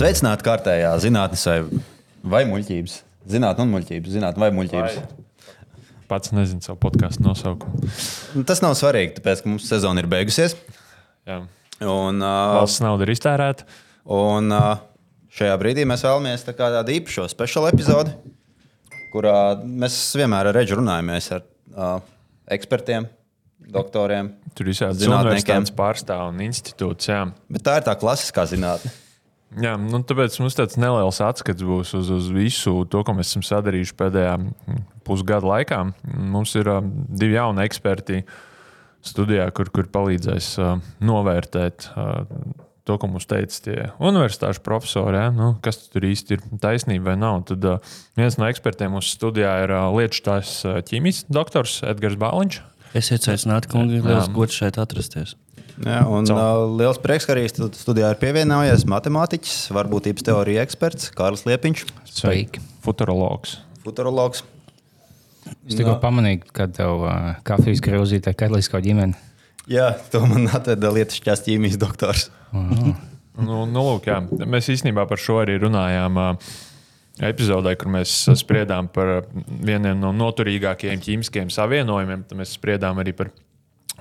Sveicināti kārtējā zinātnē, vai, vai muļķības. Zinātnē, un muļķības. Zinātnē, vai muļķības. Pats nezinu savu podkāstu nosaukumu. Tas nav svarīgi, tāpēc, ka mums sezona ir beigusies. Jā. Un, uh, Valsts nauda ir iztērēta. un uh, šajā brīdī mēs vēlamies tā tādu īpašu speciālu epizodi, kurā mēs vienmēr ar Reģu runājamies ar uh, ekspertiem, doktoriem. Tur ir visādi Zinātniekiem. zinātnīs pārstāvji un institūts. Jā. Bet tā ir tā klasiskā zinātne. Jā, nu, tāpēc mums tāds neliels atskats būs uz, uz visu to, ko mēs esam sadarījuši pēdējā mm, pusgada laikā. Mums ir uh, divi jauni eksperti studijā, kur, kur palīdzēs uh, novērtēt uh, to, ko mums teica tie universitāšu profesori. Ja? Nu, kas tur īsti ir taisnība vai nav? Tad uh, viens no ekspertiem mūsu studijā ir uh, Lietuvas ķīmijas doktors Edgars Bāliņš. Esiet sveicināti, kungi. Liels gods šeit atrasties. Jā, un uh, liels prieks, ka arī stu- studijā ir pievienojies matemātiķis, varbūtības teorija eksperts Kārlis Liepiņš, Sveiki. Futurologs. futurologs. Es tikko no. pamanīju, ka tev uh, kafijas krūzītē katlisko ģimeni. Jā, to man atveda Lietuvas ķīmijas doktors. Nu, nu, lūk, jā. Mēs īstenībā par šo arī runājām. ā, Epizodē, kur mēs spriedām par vieniem no noturīgākajiem ķīmiskiem savienojumiem, tad mēs spriedām arī par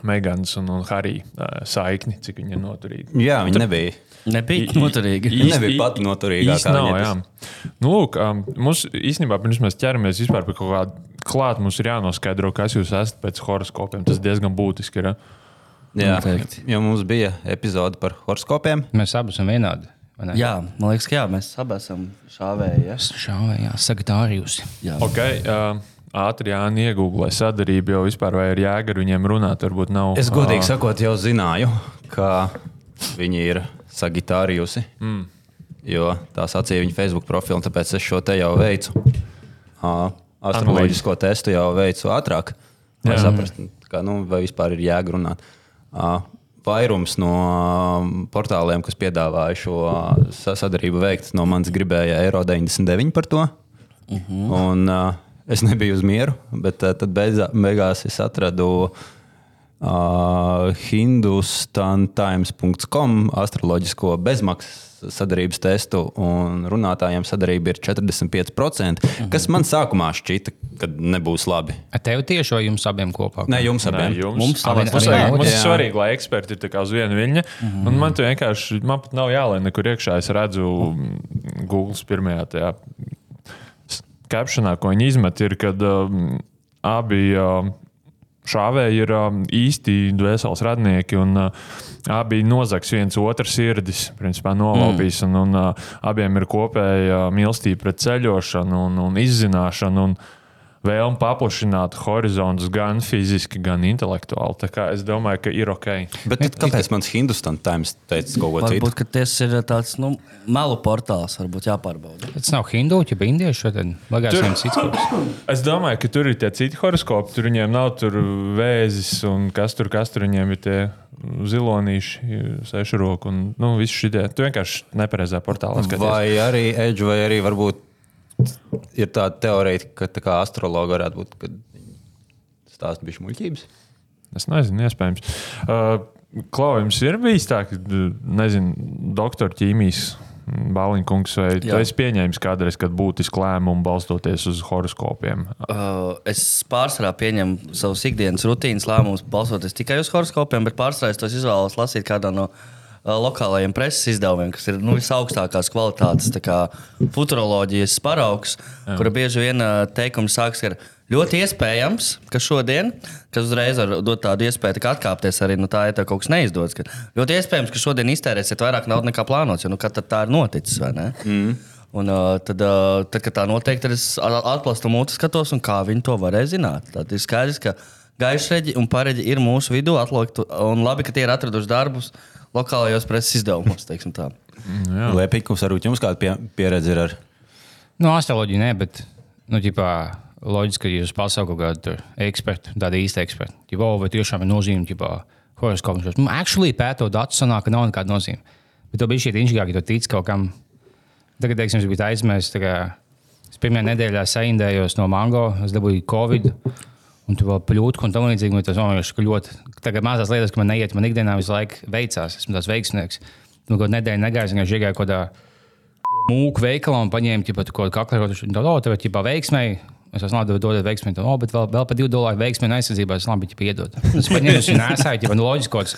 Meganas un, un Harija ā, saikni, cik viņi ir noturīgi. Jā, viņi nebija. Nebija noturīgi. Viņa nebija pati noturīgākā, Īsti nav, viņa jā. Nu, lūk, um, mums īstenībā pirms mēs ķeramies vispār pie kaut kāda klāta, mums ir jānoskaidro, kas jūs esat pēc horoskopiem. Tas diezgan būtiski ir. ja? Jā, Noteikti. jo mums bija epizode par horoskopiem. Mēs abi esam vienādi. vai ne? Jā, man liekas, ka jā, mēs abi esam šāvēji. Ja? Šāvējā, sagatavījus. Jā. Okay, uh, ātri jāni iegūlē sadarību, jo vispār vai ir jēga ar viņiem runāt, varbūt nav. Es godīgi ā, sakot, jau zināju, ka viņi ir sagitārijusi. Mm. Jo tā sacīja viņa Facebook profilā, un tāpēc es šo te jau veicu. Ā, Astroloģisko testu jau veicu ātrāk, lai saprastu, kā, nu, vai vispār ir jēga runāt. Ā, Vairums no portāliem, kas piedāvāja šo sadarbību veikt, no manis gribēja eiro 99 par to. Uh -huh. Un, uh, es nebiju uz mieru, bet uh, tad beidzā, beigās es atradu uh, hindustantimes.com astroloģisko bezmaksas sadarbības testu, un runātājiem sadarbība ir 45%, uh -huh. kas man sākumā šķita, ka nebūs labi. Ar tevi tieši vai jums abiem kopā? Ne jums Nē, abiem. jums, Mums abiem mums, vajag, mums ir svarīgi, lai eksperti ir uz vienu viļņu. Mm -hmm. Man te vienkārši, man nav jālien nekur iekšā. Es redzu Google pirmajā tajā captionā, ko viņi izmet, ir, kad um, abi um, šāvēji ir um, īsti dvēseles radnieki. Un, uh, Abi nozags viens otru sirdis, principā nolaupīs, mm. un, un uh, abiem ir kopēja mīlestība pret ceļošanu un, un izzināšanu. Un, Vēlme paplašināt horizontus gan fiziski, gan intelektuāli. Tā kā es domāju, ka ir ok. Bet tad, kāpēc mans Hindustan Times teica kaut ko citu? Varbūt ka tas ir tāds nu, melu portāls, varbūt jāpārbauda. Tas nav hinduļi, bet indieši. Bagāts Tur-. Es domāju, ka tur ir tie citi horoskopi. Tur viņiem nav tur vēzis, un kas tur, kas tur viņiem ir tie zilonīši, sešu roku un nu, visi šie. Tu vienkārši nepareizā portālā skaties. Vai arī Edge, vai arī varbūt ir tāda teorija, ka tā kā astrologi varētu būt, kad stāsta bišķi muļķības. Es nezinu, iespējams. Uh, Klau, jums ir bijis tā, ka, nezinu, doktora ķīmijas Bāliņkungs, vai tu Jā. esi pieņēmis kādreiz, kad būtiski lēmumu balstoties uz horoskopiem? Uh, es pārsvarā pieņemu savus ikdienas rutīnas lēmumus, balstoties tikai uz horoskopiem, bet pārsvarā es tos izvēlos lasīt kādā no uh, lokālajiem preses izdevumiem, kas ir nu, visaugstākās kvalitātes tā kā futuroloģijas paraugs, kura bieži vien uh, teikums sākas ar ļoti iespējams, ka šodien, kas uzreiz var dot tādu iespēju tā kā atkāpties arī no tā, ja tev kaut kas neizdodas. ka Ļoti iespējams, ka šodien iztērēsiet vairāk naudas nekā plānots, jo nu, tā ir noticis. Mm. Un, uh, tad, uh, tad, kad tā notiek, tad es atplastu mūtu skatos, un kā viņi to varēja zināt. Tad ir skaidrs, ka gaišreģi un pareģi ir mūsu vidū atlikti, un labi, ka tie ir atraduši darbus lokālajos preses izdevumos. teiksim tā. Liepīkums, varbūt jums kāda pie, pieredze ir ar Nu, astroloģija nē, bet, nu, ģipā, loģiski, ka jūs pasaukat kaut kādu tur ekspertu, tādu īstu ekspertu. Ģipā, vai tiešām ir nozīme, ģipā, horoskops. Nu, actually, pētot datus, sanāk, ka nav nekāda nozīme. Bet to bija šī inžīgāk, ja tu tici kaut kam. Tagad, teiksim, es biju aizmirsis. Es pirmajā nedēļā saindējos no mango, es dabūju Covid. Un tu vēl pļūti, un tam līdzīgi. Tas man liekas, ka ļoti. Tagad mazās lietas, ka man neiet, man ikdienā visu laiku veicās. Esmu tāds veiksmīgs. Nu, kaut nedēļa negāja, vienkārši iegāju kaut kādā mūku veikalā un paņēma ķipa, kaut kādu kaklerotu. Viņa teica, o, tev ir ķipa veiksmēji. Es esmu labi, dodiet veiksmēji. O, bet vēl, vēl par 2 dolāru veiksmēji aizsardzībā. Es labi, ķipa, iedod. Es paņēmu, viņa nesāju, ķipa, nu, loģiski kaut kāds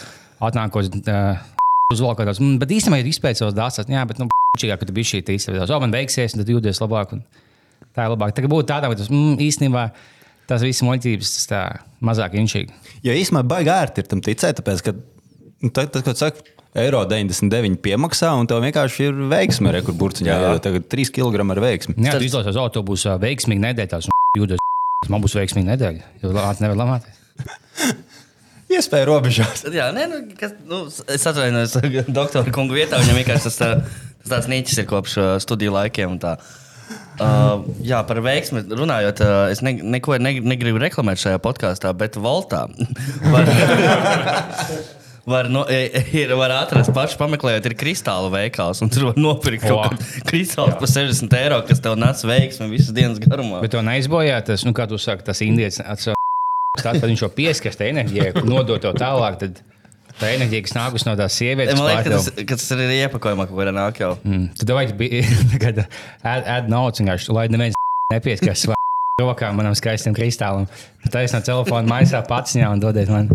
atnākos. Uh, Uzvalkā tāds, mm, bet īstenībā ir savas dāsas. Jā, bet, nu, čīgāk, ka tu biji šī īstenībā. O, man veiksies, un tad jūties labāk. Un tā ir labāk. Tā kā būtu tādā, ka tas mm, īstenībā tas viss muļķības, tas tā mazāk inšīgi. Jo īstenībā baigi ērti ir tam ticēt, tāpēc, ka nu, tad, kad saka, eiro 99 piemaksā, un tev vienkārši ir veiksme, re, kur burciņā jau tagad 3 kg ar veiksmi. Jā, tu izlaiž uz autobusu veiksmīgi nedēļā, tās jūtas, man būs veiksmīga nedēļa. Jo lāts nevar lamāties. Iespēja robežās. Jā, nē, nu, kas, nu, es atvainojos doktora kungu vietā. Viņam vienkārši tas, tas tāds niķis ir kopš studiju laikiem. un tā. Uh, jā, par veiksmi runājot, uh, es ne, neko ne, negribu reklamēt šajā podkāstā, bet Voltā var, var, no, ir, var atrast pašu pameklējot, ir kristāla veikals, un tur var nopirkt kaut Wow. kādu kristālu par 60 eiro, kas tev nes veiksmi visas dienas garumā. Bet to neizbojā tas, nu, kā tu saki, tas indietis. Tad viņš jau pieskarst enerģiju, nodot to tālāk. Tad tā enerģija, kas nākus no tās sievietes, Man liekas, ka tas, ka tas ir arī iepakojumā, kaut kādā nāk jau. Mm, Tad vajag būt ēd naudas, vienkārši, lai neviens nepieskarst rokām manam skaistam kristālam. Tā es no telefona maisā pats ņēmu un dodiet man.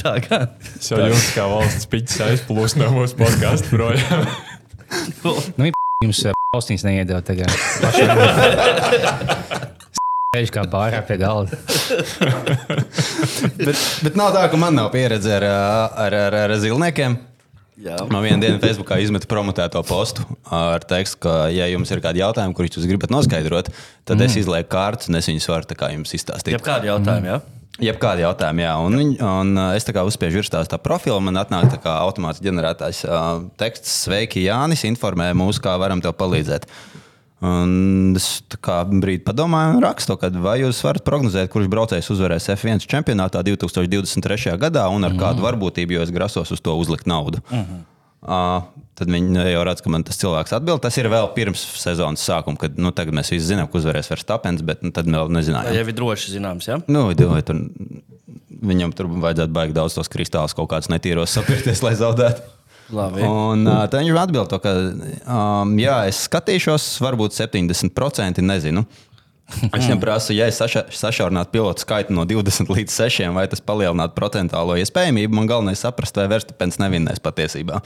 tā kā. Es jau jūtu, kā valsts piķis aizplūst no mūsu podkāstu projām. Nu, jums valstīs neiedod tagad. Viņš kā bārā pie galda. Bet, bet nav tā, ka man nav pieredze ar, ar, ar, ar zilniekiem. Jā. Man vienā dienā Facebookā izmet promotēto postu ar tekstu, ka, ja jums ir kādi jautājumi, kurus jūs gribat noskaidrot, tad mm. es izlieku kārtas un es viņus varu jums izstāstīt. Jebkādi jautājumi, jā? Jebkādi jautājumi, jā. Un, viņ, un uh, es tā kā uzspiežu virsā tā profilu, man atnāk tā kā automātiski ģenerētājs uh, teksts. Sveiki, Jānis, informē mūs, kā varam tev palīdzēt. Un es brīdi padomāju, rakstu, ka vai jūs varat prognozēt, kurš braucējs uzvarēs F1 čempionātā 2023. gadā un ar kādu varbūtību, jo es grasos uz to uzlikt naudu. Uh, tad viņi jau redz, ka man tas cilvēks atbild. Tas ir vēl pirms sezonas sākuma, kad nu, mēs visi zinām, ka uzvarēs Verstapens, bet nu, tad vēl nezinājām. Jau ir droši zināms, jā? Nu, vai tur, viņam tur vajadzētu baigt daudz tos kristālus, kaut kāds netīros sapirkties, lai zaudētu. Labi. Un uh, tad viņš atbild, to, ka, um, jā, es skatīšos, varbūt 70%, nezinu. Es viņam prasu, ja es saša, sašaurinātu pilotu skaitu no 20 līdz 6, vai tas palielinātu procentuālo iespējamību. Man galvenais ir saprast, vai Verstapens nevinnēs patiesībā.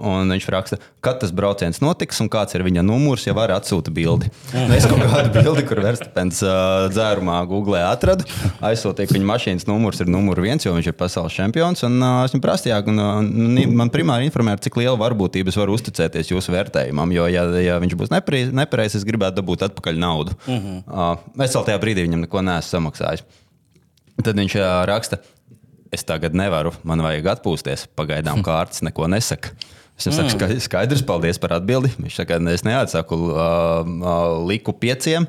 Un viņš raksta, kad tas brauciens notiks un kāds ir viņa numurs, ja var atsūta bildi. Nu, es kaut kādu bildi, kur Verstapens uh, dzērumā Google atradu, aizsūtīju, ka viņa mašīnas numurs ir numurs viens, jo viņš ir pasaules čempions. Un, uh, es viņam prasīju, un, uh, man primāri informēja, cik liela varbūtība es varu uzticēties jūsu vērtējumam. Jo, ja, ja viņš būs nepareizs, nepareiz, es gribētu dabūt atpakaļ naudu. Uh -huh. uh, es vēl tajā brīdī viņam neko neesmu samaksājis. Tad viņš uh, raksta, es tagad nevaru, man vajag atpūsties. Pagaidām kārtas neko nesaka. Es viņam saku, "Ska- skaidrs, paldies par atbildi. Viņš saka, es neatsaku uh, uh, liku pieciem.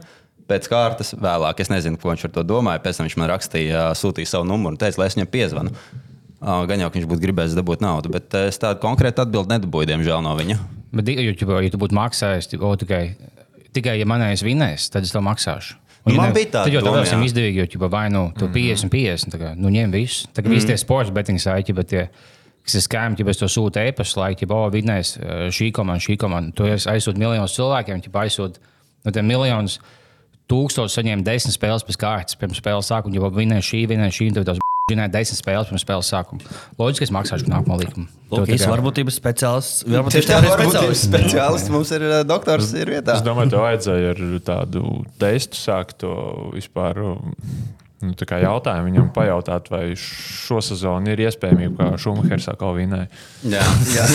Pēc kārtas vēlāk, es nezinu, ko viņš ar to domāja. Pēc tam viņš man rakstīja, uh, sūtīja savu numuru un teica, lai es viņam piezvanu. Gan jau, ka viņš būtu gribējis dabūt naudu, bet es tādu konkrētu atbildi nedabūju, diemžēl, no viņa. Bet, ja, ja, ja tu būtu maksājis o, tikai, tikai, ja manējais vinnēs, tad es to maksāšu. Nu, ja man bija Tad jau tādā veidā jā. izdevīgi, jo vai nu tu 50, 50, tā kā, nu ņem visu. Tā kā visi tie sports betting saiti, bet tie, kas ir skēmi, ja es to sūtu e-pastu, lai, ja o, vinnēs eh, šī komanda, šī komanda, to es aizsūtu miljonus cilvēkiem, ja aizsūtu no tiem miljonus. Tūkstoši saņēma desmit spēles pēc kārtas, pirms spēles sākuma. Ja vinnēja šī, vinnēja šī, tad tās zināja desmit spēles pirms spēles sākuma. Loģiski, ka es maksāšu nākamo tā īsi kā- varbūtības speciālists. Varbūt tā ir varbūt ir speciālists. speciālists. Mums ir uh, doktors, ir vietā. Es domāju, tev vajadzēja ar tādu testu sākt to vispār. Nu, tā kā jautājumu viņam pajautāt, vai šo sezonu ir iespējamība, ka Šumahers atkal vinēja. Jā, jā.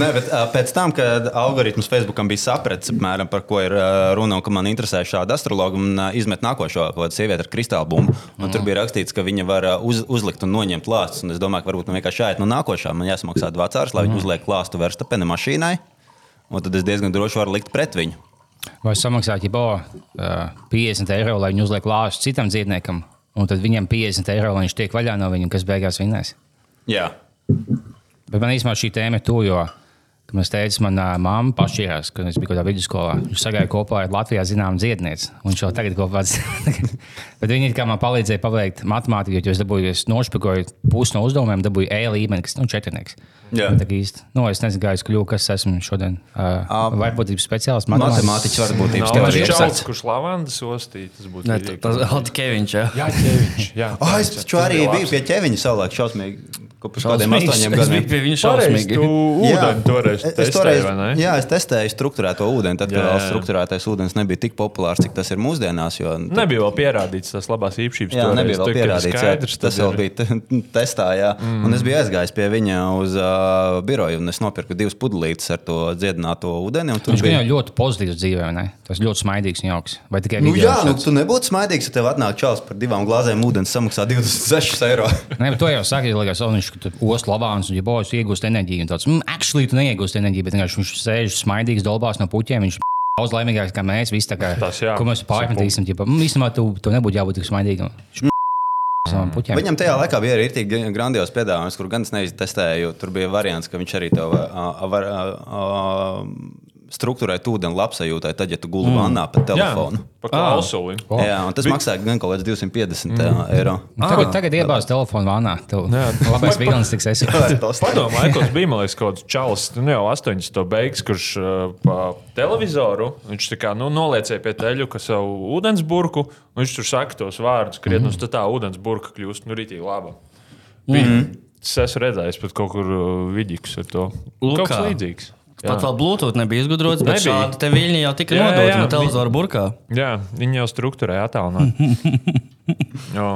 Nē, bet, pēc tam, kad algoritms Facebookam bija sapratis, apmēram, par ko ir runa, un ka man interesē šāda astrologa, un izmet nākošo sievieti ar kristāla bumbu. Un tur bija rakstīts, ka viņa var uz, uzlikt un noņemt lāstus. Un Es domāju, ka varbūt man vienkārši jāiet no nākošā. Man jāsamaksā vecāks, lai viņi uzliek lāstu verstapene mašīnai. Un tad es diezgan droši varu likt pret viņu. Vai samaksāt, ja bo, uh, 50 eiro, lai viņi uzliek lāstu citam dzīvniekam, un tad viņam 50 eiro, lai viņš tiek vaļā no viņa, kas beigās vinnēs. Jā. Bet man īstenībā šī tēma ir tuvu, jo ka Mēs teicām, manā māma pašījās, kad es biju kaut kādā vidusskolā. Viņš sagāja kopā ar Latvijā zināmu dziednieci. Un viņš jau tagad kopā ir. Bet viņi man palīdzēja paveikt matemātiku, jo es dabūju, es nošpikoju pusi no uzdevumiem, dabūju E līmeni, kas ir nu, četrnieks. Jā. Tā īsti. Nu, es nezinu, kā es kļuvu, kas esmu šodien. Uh, Varbūtības speciālists. Matemātiķis varbūt Nav teorija ir čauks, sācis. kurš lavandas ostīja. Tas būtu vidīgi. Tas ir Keviņš. Jā. Ķēviņš. Jā, es taču arī biju pie ķēviņa savulaik šausmīgi. Ko Pirms kādiem Šausmīgs. astoņiem gadiem. pie viņa šausmīgi. ūdeni toreiz es testēji, toreiz, vai ne? jā, es testēju struktūrēto ūdeni. Tad, kad Jā, vēl jā. struktūrētais ūdens nebija tik populārs, cik tas ir mūsdienās. Jo, nu, Nebija vēl pierādīts tās labās īpašības. Jā, toreiz. nebija vēl pierādīts. Jā, Skaidrs, tas tad vēl ir- bija te- testā. Jā. Mm. Un es biju aizgājis pie viņa uz uh, biroju, un es nopirku divas pudelītes ar to dziedināto ūdeni. un tur Viņš bija- bija ļoti pozitīvs dzīvē, vai ne? Tas ļoti smaidīgs un jauks. Vai tikai Nu, jā, nu, tu nebūtu smaidīgs, ja tev atnāk čels par divām glāzēm ūdens samaksā 26 eiro. Nē, bet to jau saka, ka viņš ir ostas labāns un ja bojas iegūst enerģiju. un Tāds, mm, actually, tu neiegūsti enerģiju, bet vienkārši viņš sēž smaidīgs, dolbās no puķiem. Viņš daudz laimīgāks kā mēs. Visi, kā, Tas jā, ko mēs pārmetīsim, ja īstenībā tu, tu nebūtu jābūt tik smaidīgam. Viņš puķiem. Viņam tajā laikā bija arī rītīgi grandios piedāvājums, kur gan es neiztestēju. Tur bija variants, ka viņš arī tev uh, var uh, struktūrēt ūdeni labsajūtai, tad, ja tu guli mm. vannā pa telefonu. Pa klausuli. Jā, jā, un tas maksāja gan kaut kāds 250 mm. eiro. Tagad, tagad iebāz telefonu vānā. Tev labais vilnis tiks esi. Padomā, kas bija man liekas, kaut kāds čalis, nu jau 80. beigas, kurš uh, pa televizoru viņš tā kā nu, noliecēja pie teļu, ka savu ūdensburku, un viņš tur saka tos vārdus, krietni, mm. tad tā ūdensburka kļūst nu rītīgi laba. Bija, mm. Es esmu redzējis pat kaut kur vidīgus ar to. Lūk Kaut kas kā. Līdzīgs. Pat vēl Bluetooth nebija izgudrots, bet Nebija. šādi te viļņi jau tika Jā, jā, nodoti jā. no televizora burkā. Jā, viņi jau struktūrēja attālināt. Jā.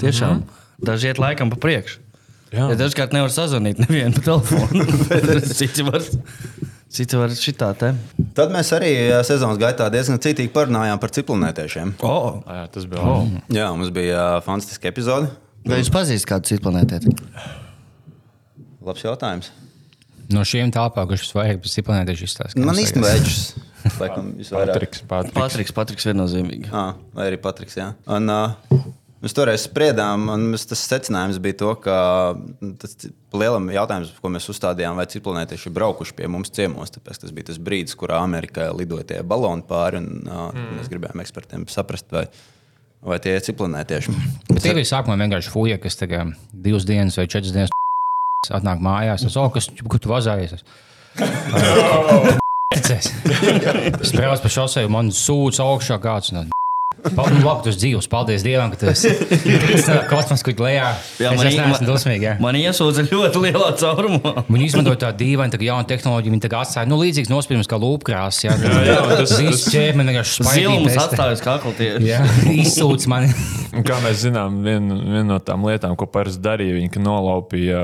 Tiešām. Daži iet laikam pa priekšu. Jā. Ja dažkārt nevar sazvanīt nevienu pa telefonu. Citi var, citi var šitā te. Tad mēs arī sezonas gaitā diezgan citīgi parunājām par ciplinētiešiem. Oh. Jā, tas bija labi. Jā, mums bija ā, fantastiska epizode. Vai jūs pazīstat kādu citu planētieti? Labs jautājums. No šiem telpām, kurš vajag pēc planētas izstāstīt. Man īstenībā Edžers. Laikam. Patriks, Patriks. Patriks, Patriks viennozīmīgi. Ah, vai arī Patriks. Jā. Un, uh, mēs toreiz spriedām, un mēs, tas secinājums bija to, ka tas pa lielam jautājums, ko mēs uzstādījām, vai ciklonētieši ir braukuši pie mums ciemos. Tāpēc tas bija tas brīdis, kurā Amerikā lidoja tie baloni pāri. Un, uh, mm. Mēs gribējām ekspertiem saprast, vai, vai tie ir ciklonētieši. Bet tie bija sākumā vienkārši fuja, kas tagad divas dienas vai četras dienas atnāk mājās. Es saprotu, kas kur tu vazājies. Es braucu pa šosei, man sūdz augšā kāds. No... Paldies, nu, labi, tu esi dzīvs. Paldies Dievam, ka tu esi kosmosā, kur lejā. Jā, es man es neesmu dusmīgi. jā. Man iesūdza ļoti lielā caurumā. Viņi izmantoja tādu dīvainu, tā jaunu tehnoloģiju. Viņi tagad atstāja nu, līdzīgs nospiežams kā lūpkrāsas. Jā, Jā, jā, tas- ķēmeņa vienkārši Zilums spaidīgi. atstājas kaklu tieši. Jā, izsūdz mani. Un Kā mēs zinām, viena vien no tām lietām, ko parasti darīja, viņa ka nolaupīja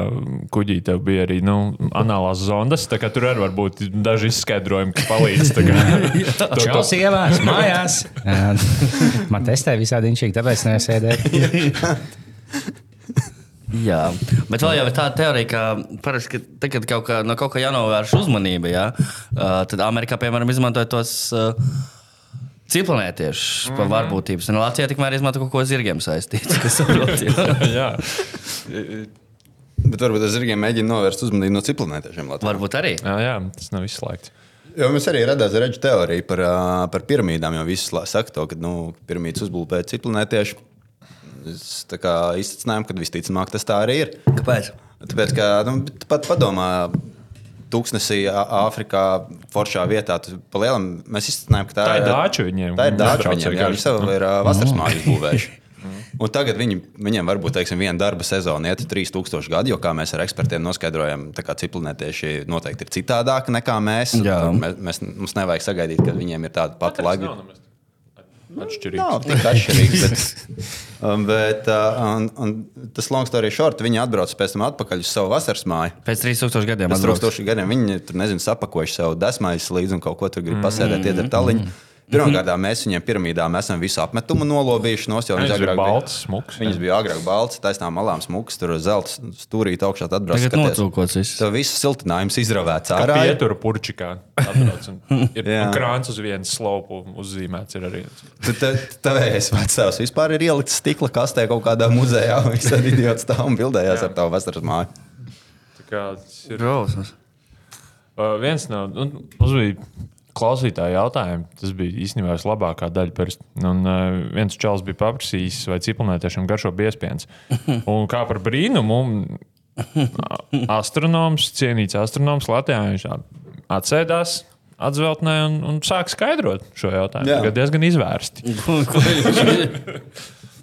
kuģī, tev bija arī nu, anālās zondas. Tur arī var būt daži izskaidrojumi, kas palīdz. tā kā. To- to- Čels ievās mājās. Man testē visādi inčīgi, tāpēc nesēdēju. Jā, bet vēl jau ir tāda teorija, ka parasti, ka tad, kad kaut kā, no kaut kā jānovērš uzmanība, jā, uh, tad Amerikā, piemēram, izmantoja tos uh, ciklonētiešus par varbūtības. Un Latvijā tikmēr izmanto kaut ko zirgiem saistīts. jā. Jā, Bet varbūt tas zirgiem mēģina novērst uzmanību no. Latvijā. Varbūt arī. jā, jā, tas nav izslēgts. Jo mēs arī radām redzu teoriju par, par piramīdām. Jo visi slā- saka to, ka nu, piramīdas uzbūvēja ciklonētieši. Kā izsmeļām, ka visticamāk tas tā arī ir. Kāpēc? Tāpēc, ka nu, pat padomā, tūkstnesī Āfrikā, foršā vietā, tu pa lielam mēs izsmeļām, ka tā, Tā ir dāča viņiem. Tā ir dāča viņiem. Jā, viņi sev ir ā, vasaras mājas būvējuši. Un tagad viņi, viņiem varbūt teiksim, viena darba sezona iet 3000 gadi, jo, kā mēs ar ekspertiem noskaidrojam, tā kā ciklonētieši noteikti ir citādāki nekā mēs. Mēs, mēs, mums nevajag sagaidīt, ka viņiem ir tāda pati laika. Atšķirīgs. Nav tik atšķirīgs. Bet, um, bet uh, un, un tas long story short, viņi atbrauc pēc tam atpakaļ uz savu vasaras māju. Pēc 3000 gadiem. Pēc atbrauks. tūkstošiem gadiem viņi tur nezinu, sapakojuši savu desmaiņu līdzi un kaut ko tur grib pasēdēt, iedert tāliņu. Pirmkārt, mēs viņiem piramīdām esam visu apmetumu nolovījuši. Nos, jo Viņas viņas bija smukas, jā. Viņas bija agrāk baltas, taisnām malām smukas, tur zelta stūrīte augšā. Tagad skaties. nocūkots viss. Tev viss siltinājums izravēts Kā ārā. pietura purčikā. Ir krāns uz vienas slopu uzzīmēts. ir Arī. Tavējais vecāks vispār ir ielikts stikla kastē kaut kādā muzejā. Viņš ir idiots tā un bildējās ar tavu vasaras māju. Tā kā tas ir. Uh, viens no nu, mums bija klausītāja jautājumi. Tas bija īstenībā vislabākā daļa. Parasti. Un uh, viens čels bija paprasījis, vai cipelnētiešiem garšo biezpiens. Un kā par brīnumu, a- astronoms, cienīts astronoms Latvijā, viņš atsēdās. Atzveltnē un, un sāk skaidrot šo jautājumu. Jā. Tagad diezgan izvērsti.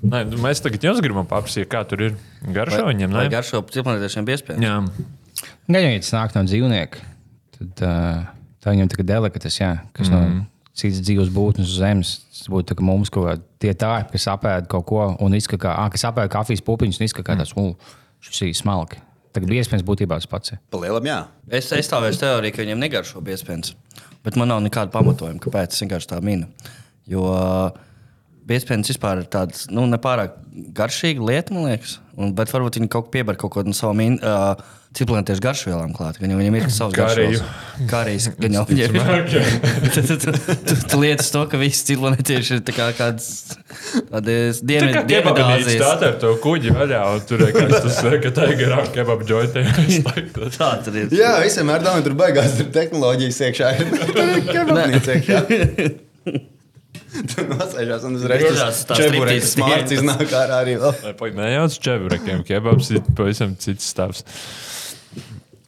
Nē, nu, mēs tagad jums gribam paprasīt, kā tur ir garšo viņiem. Vai ne? garšo ciprunētiešiem biespējas? Jā, Gan jau tas nāk no dzīvnieka, tad uh, tā viņam tā kā delikates, jā, kas mm. no citas dzīves būtnes uz zemes. Tas būtu tā, ka mums kaut kādi tie tādi, kas apēda kaut ko un izskatā, ah, kas apēda kafijas pupiņus un izskatā tāds, uh, šis ir smalki. Tagad iespējams būtībā tas pats. ir. Palielam, jā. Es aizstāvēju teoriju, ka viņiem negaršo biespējas. Bet man nav nekāda pamatojuma, kāpēc es vienkārši tā minu. Jo biespējas vispār ir tāda nu, nepārāk garšīga lieta, man liekas. Un, bet varbūt viņi kaut ko piebar kaut ko no savām uh, ciprunētiešu garšvielām klāt. Gan jau viņiem ir savs garšvielas. Karijas. Gan jau viņiem ir. Tu- tu- tu- tu- lietas to, ka visi ciprunētieši ir tā kā kāds tādas kebabnīca dienvidāzijas. tā ar to kuģi vaļā, un tur ir kāds tas, ka tā ir garām kebabu jointē. Tā tur ir. Jā, visiem ar domu tur beigās ir tehnoloģijas iekšā. Kebabnīca iekšā. Tur nosēžās un uzreiz Griežās tas tā čebureks striptīzes smārts iznāk ārā arī. vēl. Pagaidām, nejauc čeburekiem, kebabs ir pavisam cits stāvs.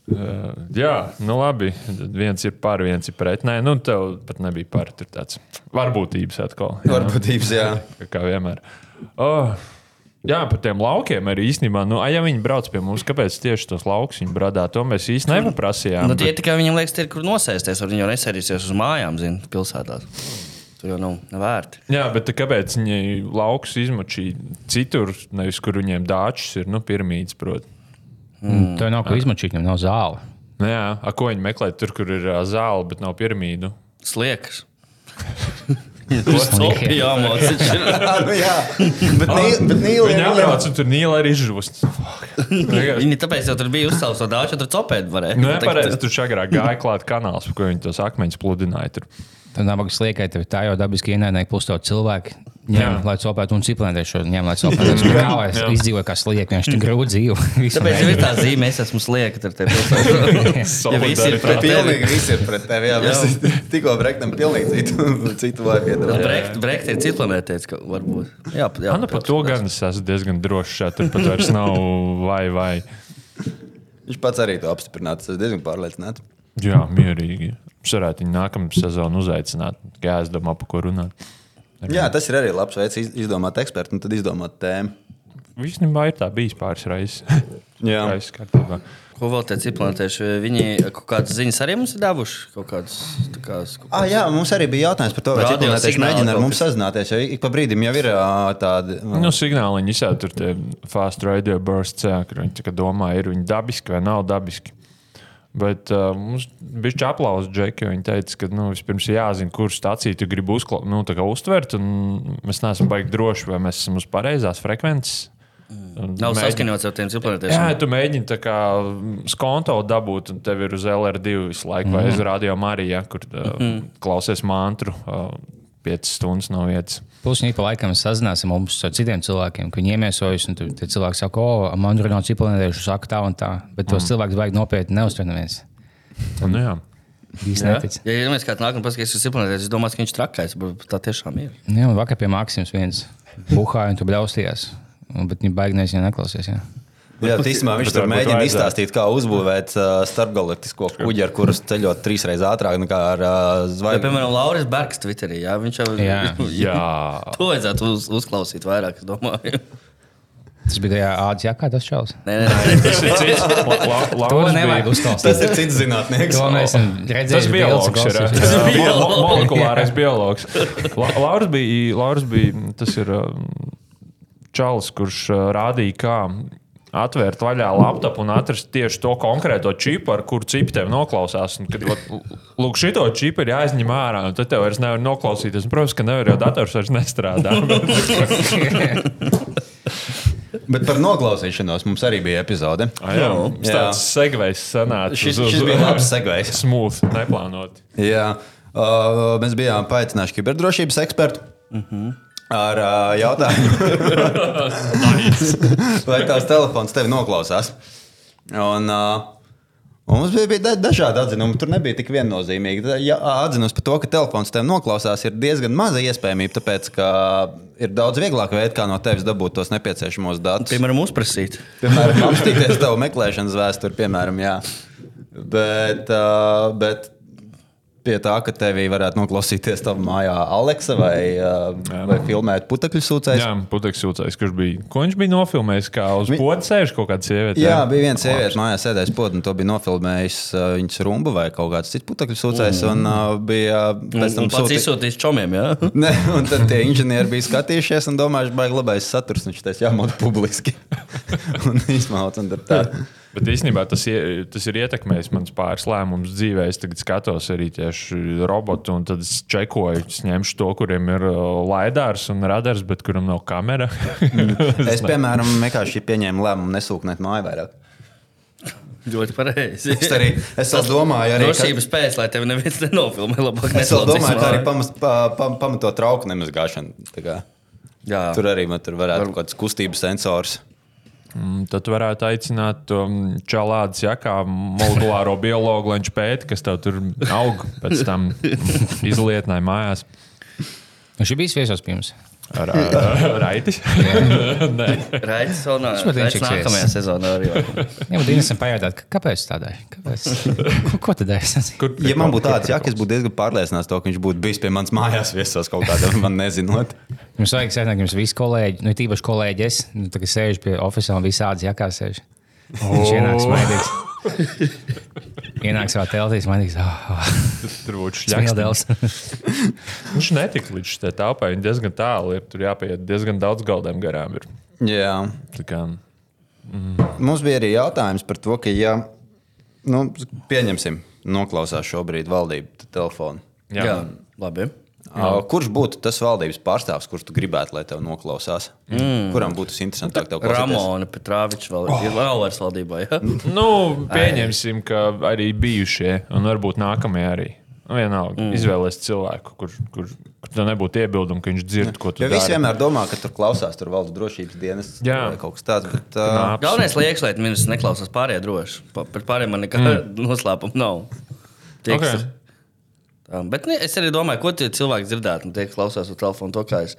Uh, jā, nu labi. Tad viens ir par, viens ir pret. Nē, nu tev pat nebija par. Tur tāds varbūtības atkal. Jā, Varbūtības, jā. kā- vienmēr. Oh, jā, par tiem laukiem arī īstenībā. Nu, ja viņi brauc pie mums, kāpēc tieši tos laukus viņi bradā? To mēs īsti nepaprasījām. Nu, tie bet- tikai viņam liekas, tie ir kur nosēsties. Viņi jau nesēdīsies uz mājām, zina, pilsētās. Tur jau nav, nav vērti. Jā, bet tā kāpēc viņi laukus izmačīja citur, nevis kur viņiem dāčs ir, nu, pirmīts, protams. Mm. Tur nav ko izmačīt, viņam nav zāle. Nu, jā, a, ko viņi meklē tur, kur ir ā, zāle, bet nav piramīdu? Sliekas. Jau mācās. nu, jā, bet, nī, bet nīli, Viņi apbrauc, un tur nīla arī izžūst. Viņi tāpēc jau tur bija uzcēlusi to dāču, tur copēt varēja. Nu, jā, pareizi, tur agrāk gāja klāt kanāls, pa ko viņi tos akmeņus pludināja. Tur. Tad nabaga sliekai tev tā jau dabiski ienaidnieki plus to cilvēku. Ņem, lai copētu un ciprunēties šo ņem, lai copētu. Kā lai es izdzīvoju kā slieki, viņš tik grūti dzīvo. Tāpēc ir tā zīme, es esmu slieka. Tur tie pilsētā. Ja visi ir pret tevi. Viss ir pret tevi. Jā, mēs tikko brektam pilnīgi citu, citu vai piedara. Brekt, brekt ir ciklonēties, ka varbūt. Jā, jā, Jā, nu, par to gan es esmu diezgan drošs. šeit Tur pat vairs nav vai vai. Viņš pats arī to apstiprināts. Es esmu diezgan pārliecināts. Jā, mierīgi. Es varētu viņu nākamā sezonā uzaicināt. Kā es domāju, par ko runāt. Jā, tas ir arī labs veids iz- izdomāt ekspertu un tad izdomāt tēmu. Īstenībā ir tā bijis pāris reizes. Jā. Reizes kārtībā. Ko vēl tie ciklonētieši? Viņi kaut kādas ziņas arī mums ir devuši. Kaut kādas, tā kā, kaut Ah, jā, mums arī bija jautājums par to, vai signāli mēģina ar mums sazināties. Jo ik pa brīdim jau ir tādi. Nu, signāliņi izsēta tur tie fast radio bursts, jā, kur viņi domā, ir viņi dabiski vai nav dabiski. Bet uh, mums bija aplausa džeki, jo viņi teica, ka nu, vispirms ir jāzina, kuru stāciju tu gribi uzkla... nu, uztvert. Mēs neesam baigi droši, vai mēs esam uz pareizās frekvences. Un Nav mēģini- saskaņots ar tiem Jā, ciklonētiešiem. tu mēģini tā kā skonto dabūt, un tev ir uz LR2 visu laiku, vai uz Radio Mariju, kur uh, klausies mantru uh, 5 stundas no vietas. Plus, viņi pa laikam sazinās ar mums ar citiem cilvēkiem, ka viņi iemiesojas, un tie cilvēki saka, o, man tur nav ciprunētieši, saka tā un tā. Bet tos cilvēkus vajag nopietni. Un, nu, jā. Jā. Ja ir kāds nākamais paskatās uz ciklonētiešiem, es domāju, ka viņš trakais. bet Tā tiešām ir. Jā, un vakar pie Maksimas viens buhāja un tur braustījās. Un, Bet viņi baigi neviens neklausies. Jā. Jā, tīsumā viņš tur mēģina izstāstīt, kā uzbūvēt uh, starpgalaktisko kuģi, ar kuru ceļot trīsreiz ātrāk nekā ar uh, zvaigzni. piemēram, Lauris Bergs Twitterī. Jā, viņš jau Jā. jā. To vajadzētu uz, uzklausīt vairāk, es domāju. Tas bija tajā ādas jākā tas čels. Nē, nē, nē. Tas ir cits. To nevajag uzklausīt. Tas ir cits zinātnieks. To mēs redzējuši. Tas bija biologs. Ir, mo- mo- biologs. molekulārais biologs. La, Lauris bija, Lauris bija tas ir um, Čalis, kurš uh, rādīja, kā atvērt vaļā laptopu un atrast tieši to konkrēto čipu, ar kuru cipu tev noklausās. Un, kad, lūk, šito čipu ir jāizņem ārā, un tad tev vairs nevar noklausīties. Un, protams, ka nevar, jo dators vairs nestrādā. Bet par noklausīšanos mums arī bija epizode. Ah, jā, Jā. tāds segvejs sanāca. Šis, uz- šis bija labs segvejs. Smooth, neplānot. Jā, uh, mēs bijām paaicinājuši kiberdrošības ekspertu. Ar uh, jautājumu, vai tavs telefons tevi noklausās. Un, uh, Un mums bija, bija da- dažādi atzinumi. Tur nebija tik viennozīmīgi. Ja, atzinums par to, ka telefons tev noklausās, ir diezgan maza iespējamība, tāpēc ka ir daudz vieglāk veids, kā no tevis dabūt tos nepieciešamos datus. Piemēram, uzprasīt. Piemēram, apstīties tavu meklēšanas vēsturi, piemēram, jā. Bet, uh, bet pie tā, ka tevī varētu noklausīties tavā mājā Aleksa vai, uh, vai filmēt putekļu sūcējs. Jā, putekļs sūcējs, kurš bija. Ko viņš bija nofilmējis? Kā uz Vi- poda sēž kaut kāda sieviete. Jā, bija viena sieviete, mājās sēdējis podu, un to bija nofilmējis uh, viņas rumbu vai kaut kāds cits putekļu sūcējs. Un uh, bija pēc tam Un pats sūti- izsūtīs čomiem, jā? Ne, un tad tie inženieri bija skatījušies un domājuši, baigi labais saturs. Viņš teica, jāmod publiski. un izmauc, un tad tā. Bet īstenībā tas, ie- tas ir ietekmējis manas pāris lēmumus dzīvē. Es tagad skatos arī tieši robotu, un tad es čekoju, es ņemšu to, kuriem ir uh, laidārs un radars, bet kuram nav kamera. Es, piemēram, vienkārši pieņēmu lēmumu nesūknēt māju vairāk. Ļoti pareizi. Es arī es vēl domāju, arī, ka, Drošības pēc, lai tevi neviens nenofilmē. Labāk es domāju, ka arī pamas, pa, pa, pamatot trauku nemazgāšanu. Jā. Tur arī man tur varētu būt kaut kāds kustības sensors. Mm, Tad varētu aicināt to mm, čalādes jakā molekulāro biologu, lai viņš pēta, kas tev tur aug, pēc tam izlietināja mājās. Viņš ir bijis viesos pirms. Ar, Nē, Raidījums vēl nav. Viņš inšeksēs. nākamajā sezonā arī. Jā, bet Dienas pajautāt, kāpēc tādai? Kāpēc? Ko, ko tad es? kur, Ja man būtu tāds jākas, es būtu diezgan pārliecināts, to, ka viņš būtu bijis pie manas mājās viesos kaut kādā, man nezinot. Jums vajag sēžot, jums visi kolēģi, nu, tīpaši kolēģi, es nu, sēžu pie oficiāla un visādi jākās sēž. Viņš ienāks smaidīgs. Ienāks savā teltī, smaidīgs. Oh, oh. tur būtu. Smieldēls. Viņš netika līdz šai telpai. Viņa diezgan tālu ir. Tur jāpieiet diezgan daudz galdiem garām. Ir. Jā. Tā Kā, Mums bija arī jautājums par to, ka, ja nu, pieņemsim, noklausās šobrīd valdība telefonu. jā. Jā, labi. Uh, Kurš būtu tas valdības pārstāvs, kurš tu gribētu, lai tev noklausās? Mm. Kuram būtu tas interesantāk? tev klausīties? Ramona Petrāviča vēl ir vēl vairs valdībā. Ja? Nu, pieņemsim, ka arī bijušie, un varbūt nākamie arī. Nu, vienalga, mm. izvēlēties cilvēku, kur, kur, kur tev nebūtu iebildumi, ka viņš dzird, ko tu Jo visi dari. vienmēr domā, ka tur klausās, tur valda drošības dienas Jā. vai kaut kas tāds. Bet, uh, Nā. Galvenais, lai iekšlietu ministrs neklausās pārējie droši. Pa- Par pārējiem man nekāda mm. noslēpuma nav. Tie, Ok. kas Tā, bet ne, es arī domāju, ko tie cilvēki dzirdētu. Un tie, kas klausās uz telefonu, to kā es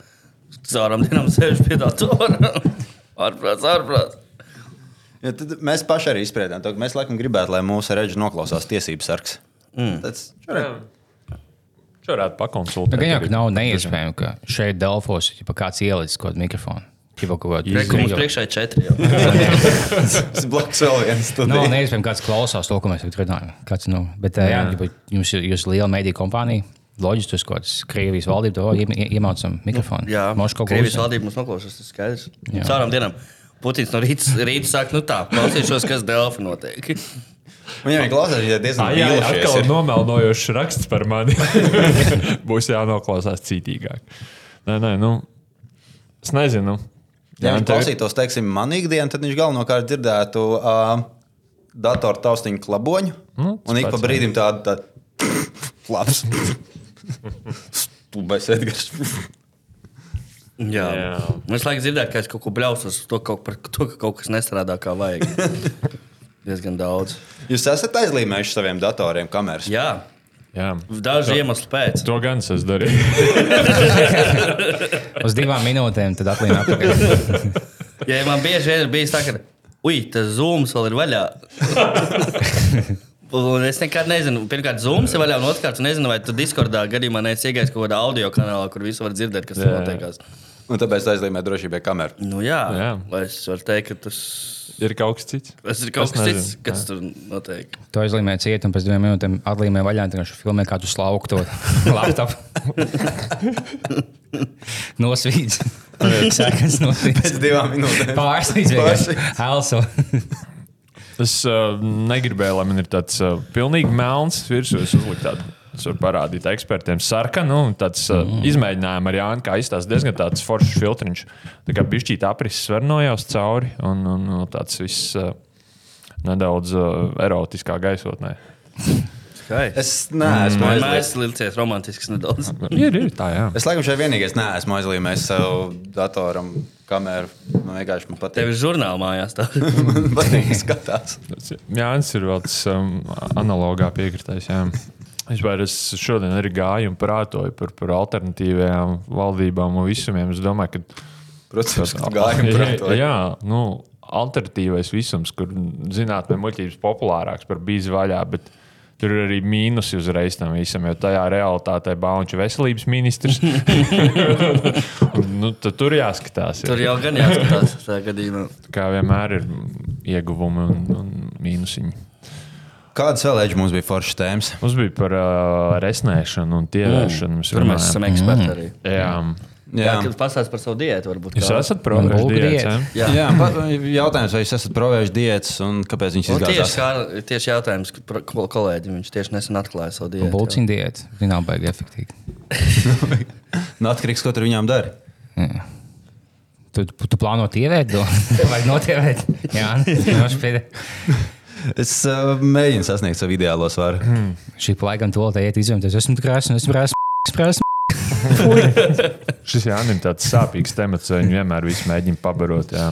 caurām dienām sēžu pie datora. Ārprāts, ārprāts. ja mēs paši arī izpratām, ka mēs laikam gribētu, lai mūsu reģis noklausās tiesības sargs. Mm. Tas varētu Nu, pakonsultēt. gan jau, nav neiespējami, ka šeit Delfos ir kāds ielicis kaut kādu mikrofonu. Kādu Reku mums priekšā ir četri. ir blakus vēl viens Nav studija. neiespējami, kāds klausās to, ko mēs runājam. Kāds, nu, bet, jā, jā ģipa, jums ir liela mediju kompānija. Loģiski, tas kaut kāds Krievijas valdība, to ie- ie- iemācām mikrofonu. Jā, Moš kaut ko Krievijas uzzina. valdība mums noklausās, tas ir skaidrs. Jā. Caurām dienām. Putins no rīta, rīta sāk, nu tā, klausīšos, kas Delfi notiek. Viņam ir klausās, ja diezgan Ah, jā, atkal ir. nomelnojošs raksts par mani. Būs jānoklausās citīgāk. Nē, nē, nu, es nezinu. Ja viņš tev ir- klausītos, teiksim, man ikdienā, tad viņš galvenokārt dzirdētu uh, datoru taustiņu klaboņu. Nu, un ik pa jā. brīdim tādu tā, labs. Stulbais Edgars. Jā. Jā. Es laikam dzirdēju, ka es kaut ko bļausos to, kaut, par to, ka kaut kas nestrādā kā vajag. Diezgan daudz. Jūs esat aizlīmējuši saviem datoriem kameras. Jā, Jā. daži iemesli pēc. To gan es darīju. Uz divām minūtēm tad atlīmē atpakaļ. Ja man bieži vien ir bijis tā, ka, ui, tas zūms vēl ir vaļā. Un es nekad nezinu, pirmkārt, zūms ir vaļā, un otrkārt, nezinu, vai tu Discordā gadījumā neesi iegājis kaut kādā audio kanālā, kur visi var dzirdēt, kas tur notiekās. Un tāpēc aizlīmē drošībai kameru. Nu, jā, Jā. lai es varu teikt, ka tas, Ir kaut kas cits. tas ir kaut Es kas nezinu. cits, kas tur notiek. To aizlīmē ciet, un pēc divām minūtēm atlīmē vaļā. Tad viņš filmē kādu slauku to laptopu. Nosvīts. Sēkans nosvīts. Pēc divām minūtēm. Vienkārši. Pārsvīts. Elso. Es uh, negribēju, lai man ir tāds uh, pilnīgi melns virsū. Es uzliku tādu, varu parādīt ekspertiem, sarkanu. Nu, tāds uh, mm. izmēģinājums ar Jānu, kā izstāsta diezgan tāds foršs filtriņš. Tā kā bišķīt aprises var nojaust cauri un, un, un tāds viss uh, nedaudz uh, erotiskā gaisotnē. skaisti. Es neesmu mājas licies romantisks nedaudz. Ir, ir tā, jā. Es laikam šeit vienīgais neesmu aizlīmējis savu datoram kameru. Man vienkārši man Tev patīk. ir žurnāla mājās. Man patīk skatās. Jānis ir vēl tas um, analogā piekritais. Jā. Vispār es šodien arī gāju un prātoju par, par alternatīvajām valdībām un visumiem. Es domāju, ka Protams, gājām par to. Jā, nu, alternatīvais visums, kur zinātnē muļķības populārāks par bīzu vaļā. Bet Tur ir arī mīnusi uzreiz tam visam, jo tajā realitātē Bāņš ir veselības ministrs. Nu, tad tur jāskatās. Tur Jā. jau gan jāskatās. Kā vienmēr ir ieguvumi un, un mīnusiņi. Kādas vēl ēģi mums bija foršas tēmas? Mums bija par uh, resnēšanu un tievēršanu. Tur mēs esam eksperti arī. Jā, Jā, Jā, kad pastāstīs par savu diētu, varbūt. jūs esat provējuši diētas. Jā. Jā pa, jautājums, vai jūs esat provējuši diētas un kāpēc viņš tieši, izgāzās? kā, tieši jautājums kol- kolēģim. Viņš tieši nesen atklāja savu diētu. Bulciņa diēta. Viņa nav baigi efektīva. Nu, atkarīgs, ko tur viņām dara. Tu, tu, tu plāno tievēt to? Vai notievēt? Jā, nošpēdē. Es uh, mēģinu sasniegt savu ideālo svaru. Hmm. Šī laikam to te iet izvēlēties. Esmu krāsni, esmu krāsni, krāsni. Šis Jānis ir tāds sāpīgs temats, jo viņi vienmēr visu mēģina pabarot. Jā.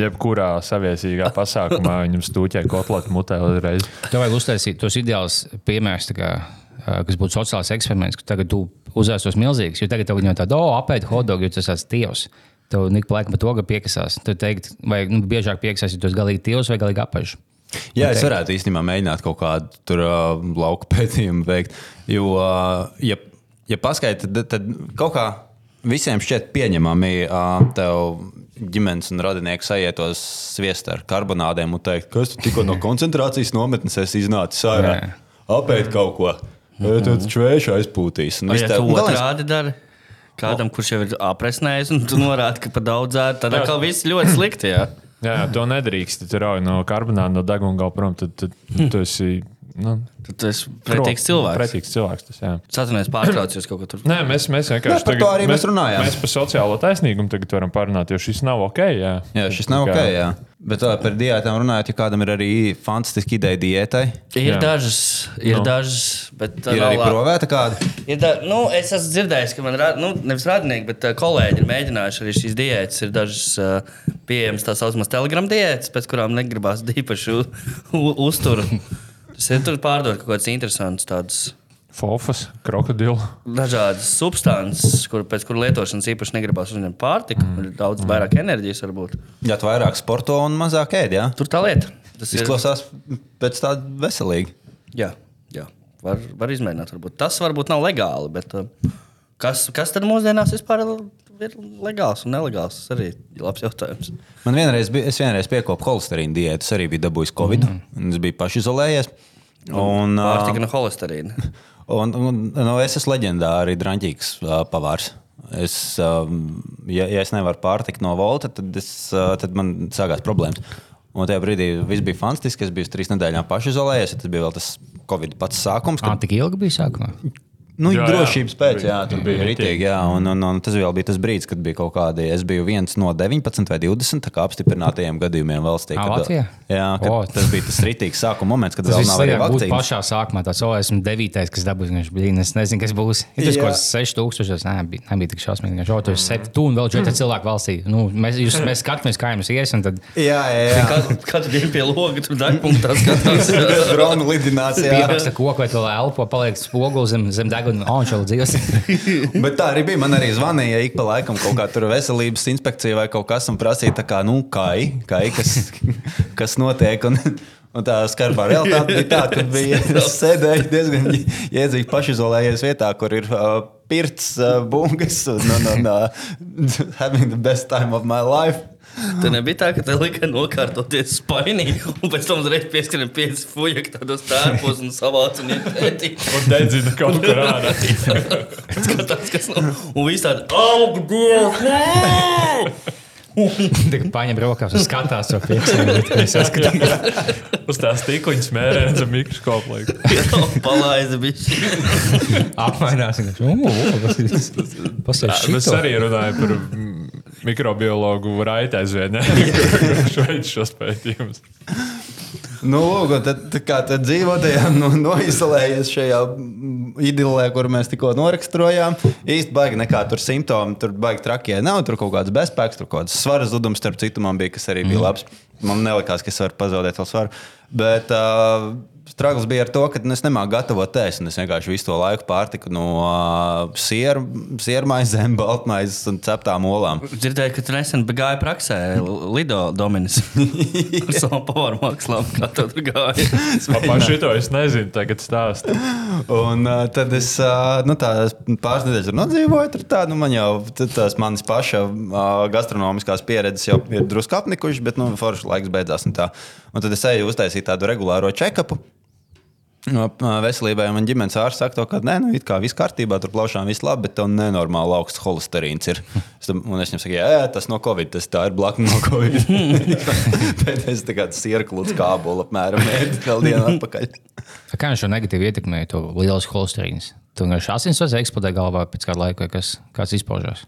Jebkurā saviesīgā pasākumā viņam stūķē kotletu mutē uzreiz. Tev vajag uztaisīt tos ideālus piemērus, ā, kas būtu sociāls eksperiments, ka tagad tu uzvērstos milzīgs, jo tagad tev jau tāda, oh, apēd hotdogu, jo tas esmu tievs. Tev nik pa laikam pa to, ka piekasās. Tad teikt, vai nu, biežāk piekasās, ja tu esi galīgi tievs vai galīgi apaļš. Jā, es varētu īstenībā mēģināt kaut kādu tur uh, lauku pētījumu veikt. Jo, uh, ja, ja paskaidrot, tad, tad kaut kā visiem šķiet pieņemami uh, tev ģimenes un radinieku sajietos sviest ar karbonādēm un teikt, kas tu tikko no koncentrācijas nometnes esi iznācis ārā. Jā. Apēt kaut ko. Vai tad čvēši aizpūtīs? Un viss ja tev- tu otrādi dari? Kādam, kurš jau ir apresnējis, un tu norādi, ka par daudz ēd, tad atkal viss ļoti slikti. Jā. Jā, to nedrīkst. Tur rauj no karbonāta, no deguna gala prom. Tad, tad tu esi nu, Tad tu esi pretīgs cilvēks. Pretīgs cilvēks tas, jā. Satunies pārtraucies kaut ko tur. Nē, mēs, mēs vienkārši Nē, par to arī mēs runājām. Mēs par sociālo taisnīgumu tagad varam parunāt, jo šis nav ok. Jā, Jā, šis nav Tā ok. kā- Jā. Bet tā, par diētām runājot, ja kādam ir arī fantastiska ideja diētai, Ir Jā. dažas, ir Nu. dažas, bet tā ir arī provēta kāda. Ir da, nu, es esmu dzirdējis, ka man ir nu, nevis radinieki, bet kolēģi ir mēģinājuši arī šīs diētas. Ir dažas uh, pieejamas tā saucamas telegramu diētas, pēc kurām negribās īpaši uzturu. Tas ir tur pārdot kaut kādas interesantas, tādas Fofas, krokodilu. dažādas substances, kur, pēc kuras lietošanas īpaši negribās uzņemt pārtiku. Mm. Ir daudz vairāk enerģijas, varbūt. Jā, tu vairāk sporto un mazāk ēd. Jā. Tur tā lieta. Tas ir Izklausās pēc tāda veselīga. Jā, jā. Var, var izmēģināt. Varbūt. Tas varbūt nav legāli, bet uh, kas, kas tad mūsdienās vispār ir legāls un nelegāls? Tas arī ir labs jautājums. Man vienreiz bija, es vienreiz piekopu holesterīnu diētu, es arī biju dabūjis Covid. Mm. Es biju pašizolējies. Un, Pārtika no holesterīna. un, un, nu, es esmu leģendāri drāmīgs pavārs. Es, ja, ja es nevaru pārtikt no volta, tad, es, tad man sākās problēmas. Un tajā brīdī viss bija fantastiski. Es biju trīs nedēļām pašizolējies. Tas bija vēl tas Covid pats sākums. Kā Kad, tik ilgi bija sākumā? Nu, Jā, jā. drošības pēc, jā, tur Bija bija rītīgi. Jā, un, un, un tas vēl bija tas brīdis, kad bija kaut kādi. Es biju viens no 19 vai 20 tā kā apstiprinātajiem gadījumiem valstī. Kad- Latvijā? Jā, kad, O. tas bija tas rītīgs sākuma moments, kad Tas vēl nav arī vakcīnas. pašā sākumā. Tas jau esmu devītais, kas dabūs. Viņš bija. Es nezinu, kas būs. Ja tas Jā. kas 6000. Nē, bija, nebija tik šausmīgi. Viņš jau tur ir tu un vēl četri cilvēki valstī. Nu, mēs, jūs, mēs skatāmies, kā jums ies. un Tad Jā, jā, jā. Katru, katru dienu pie loga tur degpunktā skatās. Drona lidinācija. jā. pieraksta koku vai to elpo, paliek spogulis zem, zem deguna. Oh, viņš jau dzīvos. Bet tā arī bija. Man arī zvanīja ik pa laikam kaut kā tur veselības inspekcija vai kaut kas un prasīja, tā kā, nu, kai, kai kas, kas notiek. Un, un tā skarbā realitāte bija tāda, ka bija es sēdēju diezgan iedzīgi pašizolējies vietā, kur ir uh, pirts, uh, bungas un, un, un uh, having the best time of my life. Tur nebija tā, ka te lika nokārtoties spainī, un pēc tam uzreiz pieskrien pieci fuļaki tādos tērpos un savāc un ietētī. Un dedzina kaut kur ārā. Skatās, kas no... Un viss tādi, oh, Dievs! Tik paņem rokās un skatās to piekstu. Uz tās tikuņas mērē zem mikroskopu. Palaiza bija. Apmainās. un viņš, "Ū, Pastāstiet, Es šito." arī runāju par mikrobiologu kurš veids šos pētījumus. Nu, lūk, tad, tā kā tad dzīvo tajā nu, noizolējies šajā idilē, kur mēs tikko noraksturojām. Īsti baigi nekā tur simptomi, tur baigi trakie nav. Tur kaut kāds bezspēks, tur kaut kāds svara zudums, starp citu, man bija, kas arī bija labs. Man nelikās, ka es varu pazaudēt vēl svaru. Bet uh, strāglis bija ar to, ka es nemāku gatavot tēst. Es vienkārši visu to laiku pārtiku no uh, siera, siermaizēm, baltmaizes un ceptām olām. Dzirdēju, ka tu nesen gāji praksē Lido Dominis ar savu pavaru mākslām. Kā tev tur gāja? Par šito es nezinu, tagad stāst. Un uh, tad es uh, nu, tā, pāris nedēļas tur nodzīvoju. Tur tā, nu, man jau tās manas paša uh, gastronomiskās pieredzes jau ir drusku apnikušas, bet nu, forši laiks beidzās. Un, tā. un tad es eju uztaisīt tādu regulāro check-upu. Veselībai man ģimenes ārsts saka, to, ka nē, nu, kā viss kārtībā, tur plaušām viss labi, bet tev nenormāli augsts holesterīns ir. Es tam- Un es viņam saku, jā, jā, tas no Covid, tas tā ir blakne no Covid. bet es tā kā sirklu skābolu apmēram vēl dienu atpakaļ. Kā viņš šo negatīvi ietekmēja, to liels holesterīns? Tur vienkārši asinsvads eksplodē galvā pēc kāda laika, kas, kāds izpaužās.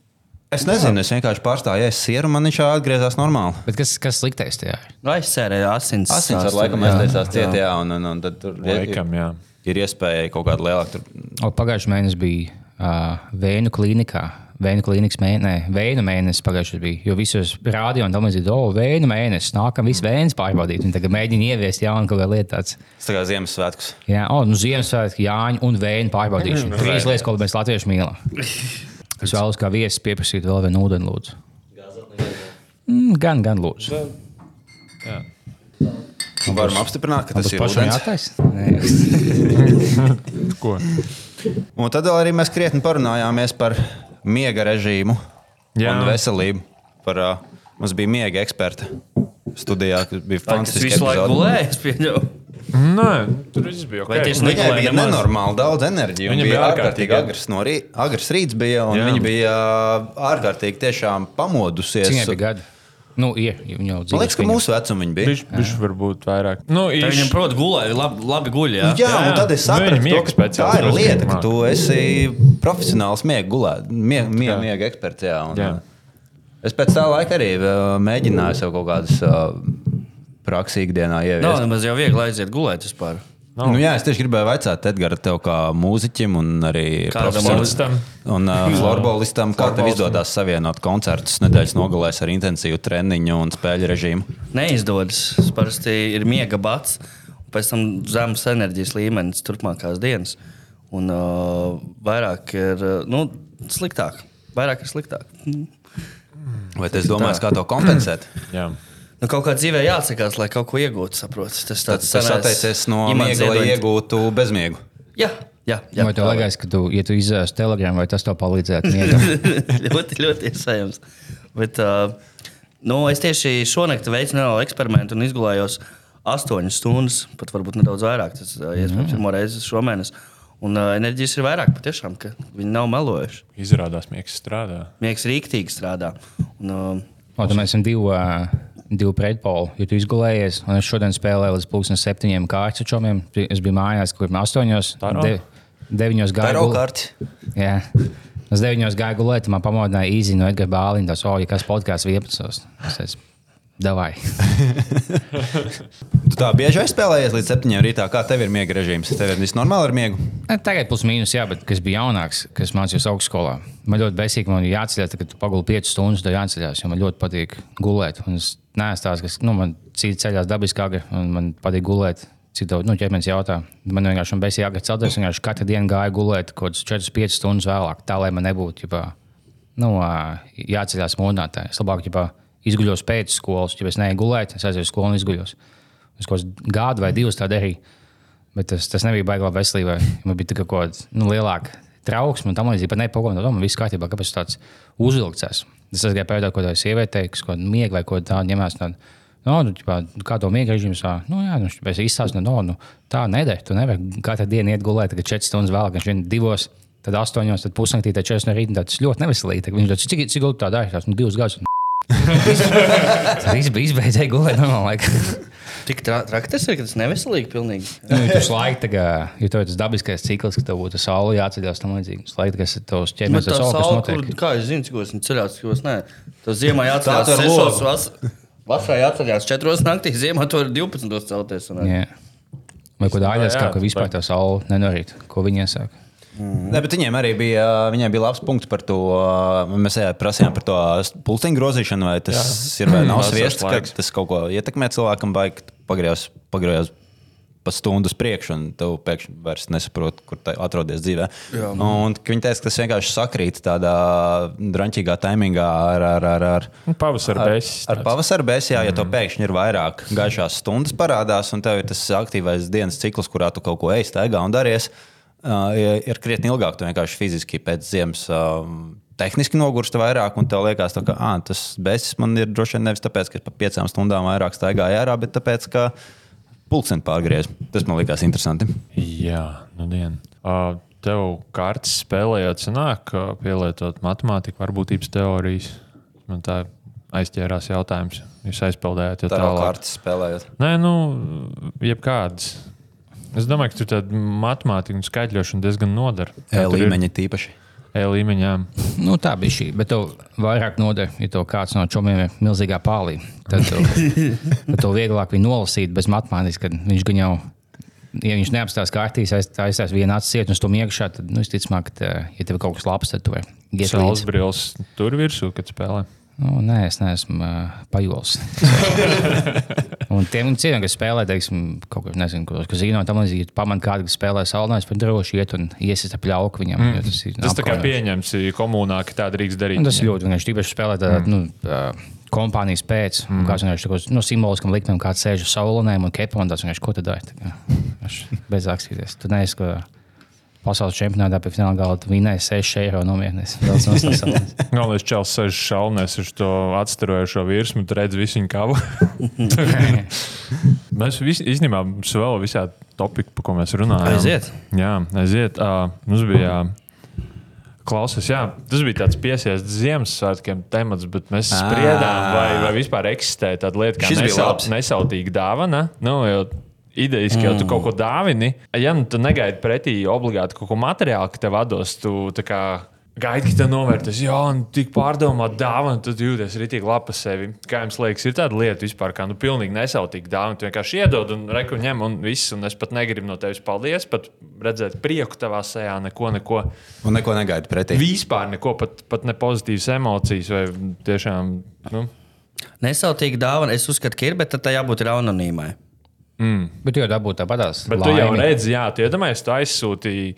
Es nezinu, es vienkārši pārstāju ēst sieru, man viņš atgriezās normāli. Bet kas, kas sliktais tajā? ir? Nu, aizsērēja asins. Asins ar laikam aiztaisās jā. cietā, un, un, un tad tur Laikam, jā. ir iespēja kaut kāda lielāka. Tur... O, Pagājušajā mēnesī bija uh, Vēnu klīnikā. Vēnu klīnikas mēnesis, vēju mēnesis pagājušajā bija. Jo visos rādījumos tam līdzīgi, oh, vēju mēnesis, nākam, viss vēns pārbaudīt. Un tagad mēģina ieviest jaunu kaut kādu lietu. Tāds. Tas tā kā Ziemassvētkus. Jā, oh, nu Ziemassvētku, Jāņa un Vēju pārbaudīšana. Trīs lietas, ko mēs latvieši mīlam. Es vēlos kā viesis pieprasīt vēl vienu ūdeni, lūdzu. Mm, Gan, gan lūdzu. Varam apstiprināt, ka tas ir jātaisa. Ko? Un tad vēl arī mēs krietni parunājāmies par miega režīmu Jā. un veselību. Par, uh, mums bija miega eksperta studijā, kas bija kas fantastiski. visu laiku gulēja, es pieņemu. Nē, tur viss bija ok. Viņai bija nemaz. nenormāli daudz enerģijas. Viņa bija ārkārtīgi agrs, no rī, agrs rīts, bija, un Jā. viņa bija uh, ārkārtīgi tiešām pamodusies. Viņai bija gadi? Nu, jau Man liekas, ka mūsu vecuma viņa bija. Viņš, varbūt vairāk. Nu, Tā īši- Viņam, protams, gulēja, labi, labi guļ. Jā, Jā, jā, un tad es Nu, sapratu, viņa to, ka tā ir lieta, ka tu esi profesionāls miega gulēt, miega, miega, Jā. miega eksperts. Jā, un, Jā. uh, Es pēc tā laika arī uh, mēģināju sev kaut kādas prakses ikdienā Nav ieviest. nemaz jau viegli aiziet gulēt vispār. Nav. Nu, jā, es tieši gribēju jautāt, Edgars, tev kā mūziķim un arī Floristam. un uh, florbolistam, kā tev izdodas savienot koncertus nedēļas nogalēs ar intensīvu treniņu un spēļu režīmu? Neizdodas. Tas parasti ir miega bats, un pēc tam zemes enerģijas līmenis turpmākās dienas. Un uh, vairāk ir uh, nu, sliktāk. Vairāk ir sliktāk. Vai tas domāts, kā to kompensēt? Jā. Nu, kaut kā dzīvē jāatsakās, lai kaut ko iegūtu. Saproti. Tas tāds tas atteicies no miega, lai iegūtu bezmiegu. Jā, jā, jā. Vai tev liekas, ka tu, ja tu izdzēsi telegramu, vai tas tev palīdzētu? miegam? ļoti, ļoti iespējams. Bet, uh, nu, es tieši šonakt veicu nelielu eksperimentu un izgulējos astoņas stundas, pat varbūt nedaudz vairāk. Tas uh, iespējams pirmo reizi šomēnes. Un uh, enerģijas ir vairāk, patiešām, ka viņi nav melojuši. Izrādās, miegs strādā. Miegs rīktīgi strādā. Un, uh, O, mēs esam divi, uh, divi pretpoli. Ja tu izgulējies, un es šodien spēlēju līdz pusdienas septiņiem kārtas, es biju mājās, kur bija astoņos. De, deviņos rokārti. Jā. Es deviņos gāju gulēt, man pamodināja īsi no Edgara Bāliņa. Tas, oh, ja kas podkāsts 11. Es teicu, davai. Tu tā bieži aizspēlējies līdz septiņiem rītā. Kā tev ir miega režīms? Tev ir viss normāli ar miegu? Tagad plus mīnus, jā, bet kas bija jaunāks, kas mācījās augstskolā. Man ļoti besīgi, man ir tad, kad tu paguli 5 stundas, tad jāceļās, jo man ļoti patīk gulēt. Un es neesmu tāds, kas, nu, man cits ceļās dabiski un man patīk gulēt. Daudz, nu, ķermenis jautā. Man vienkārši bija besīgi agri celties, un vienkārši katru dienu gāju gulēt kaut kādas 4-5 stundas vēlāk, tā lai man nebūtu, ģipā, nu, jāceļās modinātāji. Es labāk, ģipā, izguļos pēc skolas, ja es neeju gulēt, es aizēju uz skolu un izguļos. Es kaut kāds gadu vai divus tādu darīju. Bet tas, tas nebija baigā veselībai. Man bija tā kaut kāda nu, lielāka trauksme, un tam līdzīgi pat nepagaidām. Man viss kārtībā, kāpēc tāds uzvilkts. Es aizgāju pēdējā kaut kādā sievietē, kas kaut kādu miegu vai ko tādu ņemās. Tādu, No, nu, ķipā, kā to miega režīmu sā, nu, jā, nu, es izstāstu, no, nu, tā nedara. Tu nevari katru dienu iet gulēt, kad 4 stundas vēlāk, kad vien divos, tad 8, tad pusnaktī, tad 4 no rīta. Tas ļoti neveselīgi. Viņš teica, cik, cik ilgi tā dara? Nu, divus gadus. Viss bija izbeidzēji gulēt normāli. tik tra traki tas ir, ka tas neveselīgi. Pilnīgi. Nu, ja tu slaigi, tā kā, ja tev ir tas dabiskais cikls, ka tev būtu saule jāceļās tam līdzīgi. Slaigi, kas ir tavs ķermenis, tā tas saule, kas notiek. kur, kā es zinu, cik es ceļos, cik es nē. Tas ziemā tu ar sešos vas- Vasarā jāatcerās 4 naktī, ziemā tur ir 12 celties. sanāk. Jā. Vai ko dāļas, kā ka tas vispār tā saule nenorīt, ko viņi iesaka. Ne, bet viņiem arī bija, viņiem bija labs punkts par to. Mēs jā, prasījām par to pulciņu grozīšanu, vai tas jā. ir vai nav sviests, ka tas kaut ko ietekmē cilvēkam, vai pagriezās pagriez pa stundu priekšu, un tu pēkšņi vairs nesaproti, kur atrodies dzīvē. Jā, un ka viņi teica, ka tas vienkārši sakrīt tādā drāmīgā taimingā ar, ar, ar, ar, Nu, Pavasara besis. ar pavasara bēsījā, ja tev pēkšņi ir vairāk gaišās stundas parādās, un tev ir tas aktīvais dienas cikls, kurā tu kaut ko ej, staigā un daries, uh, ir- ir krietni ilgāk. Tu vienkārši fiziski pēc ziemas. Uh, Tehniski nogurst vairāk, un tev liekas, tā, ka ah, tas besis man ir droši vien nevis tāpēc, ka es pa piecām stundām vairāk staigāju ārā, bet tāpēc, ka pulkstenis pārgriez. Tas man liekas interesanti. Jā, nu dien. Uh, tev kārtas spēlējot, sanāk, uh, pielietot matemātiku, varbūtības teorijas. Man tā aizķērās jautājums. Jūs aizpildējāt jau Tā jau tālāk. kārtas spēlējot. Nē, nu, jebkādas. Es domāju, ka tur tāda matemātika un skaitļošana diezgan nodara. E līmeņa tīpaši. E līmeņā. Nu, tā bija šī, bet tev vairāk noder, ja tev kāds no čomiem ir milzīgā pālī. Tad tev, tad tev vieglāk viņu nolasīt bez matemātikas, kad viņš gan jau. Ja viņš neapstās kārtīs, aizsās vienu acu ciet un stum iekšā, tad, nu, es ticamāk, ka, tā, ja tev ir kaut kas labs, tad tu vari iet līdzi. brīvs tur virsū, kad spēlē. Nu, nē, es neesmu uh, pajols. un tiem cilvēkiem, kas spēlē, teiksim, kaut ko nezinu, ko zina, tam līdzīgi, pamanīt kādu, kas spēlē saulē, es pat droši iet un iesist ap ļauku viņam. Mm. Tas, ir Tas tā kā pieņems komunā, ka tā drīkst darīt. Un tas ir ļoti vienkārši. Tīpaši spēlēt tādā mm. nu, uh, kompānijas pēc, mm. kāds vienkārši tāds nu, simboliskam likmēm, kāds sēž uz saulēm un kepa un tāds vienkārši ko tad dari. Bez akstīties. Tu neesi, ko pasaules čempionātā pie fināla gala tu vinēji 6 eiro nomietnes. Galvenais čels sēž šaunēs uz to atstarojošo virsmu, tu redz visu viņa kavu. mēs visi, īstenībā mums vēl visā topikā, par ko mēs runājam. Aiziet. Jā, aiziet. Uh, mums bija. Klausies, jā, tas bija tāds piesiests Ziemassvētkiem temats, bet mēs spriedām, vai, vai vispār eksistē tāda lieta kā nesau, nesautīga dāvana. Nu, jo Idejas, ka jau tu kaut ko dāvini, ja nu tu negaidi pretī obligāti kaut ko materiālu, ka tev atdos, tu kā gaidi, ka tev novērtēs, jā, un tik pārdomāt dāvanu, tad jūties rītīgi labi par sevi. Kā jums liekas, ir tāda lieta vispār, kā nu pilnīgi nesautīga dāvana. Tu vienkārši iedod un reku ņem un viss, un es pat negribu no tevis paldies, pat redzēt prieku tavā sejā, neko, neko. Un neko negaidi pretī. Vispār neko, pat, pat ne pozitīvas emocijas vai tiešām. Nu, Nesautīga dāvana, es uzskatu, ka ir, bet tad tā jābūt ir anonīmai. Bet jau dabūt tāpatās. Bet tu jau redzi, jā, tu iedomājies, tu aizsūtīji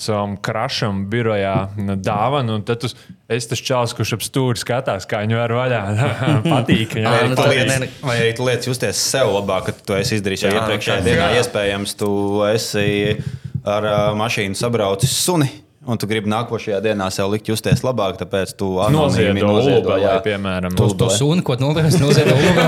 savam krašam birojā dāvanu, un tad tu esi tas čels, kurš ap stūri skatās, kā viņu var vaļā. Patīk. Jā, arī, tu nē, nē. vai arī tu lietas justies sev labāk, ka tu esi izdarījis jau nu iepriekšējā dienā. Iespējams, tu esi ar uh, mašīnu sabraucis suni. Un tu gribi nākošajā dienā sev likt justies labāk, tāpēc tu Noziedo Ulubelē, jā. piemēram. Tu- To sunu, ko novērst, noziedo lūgā.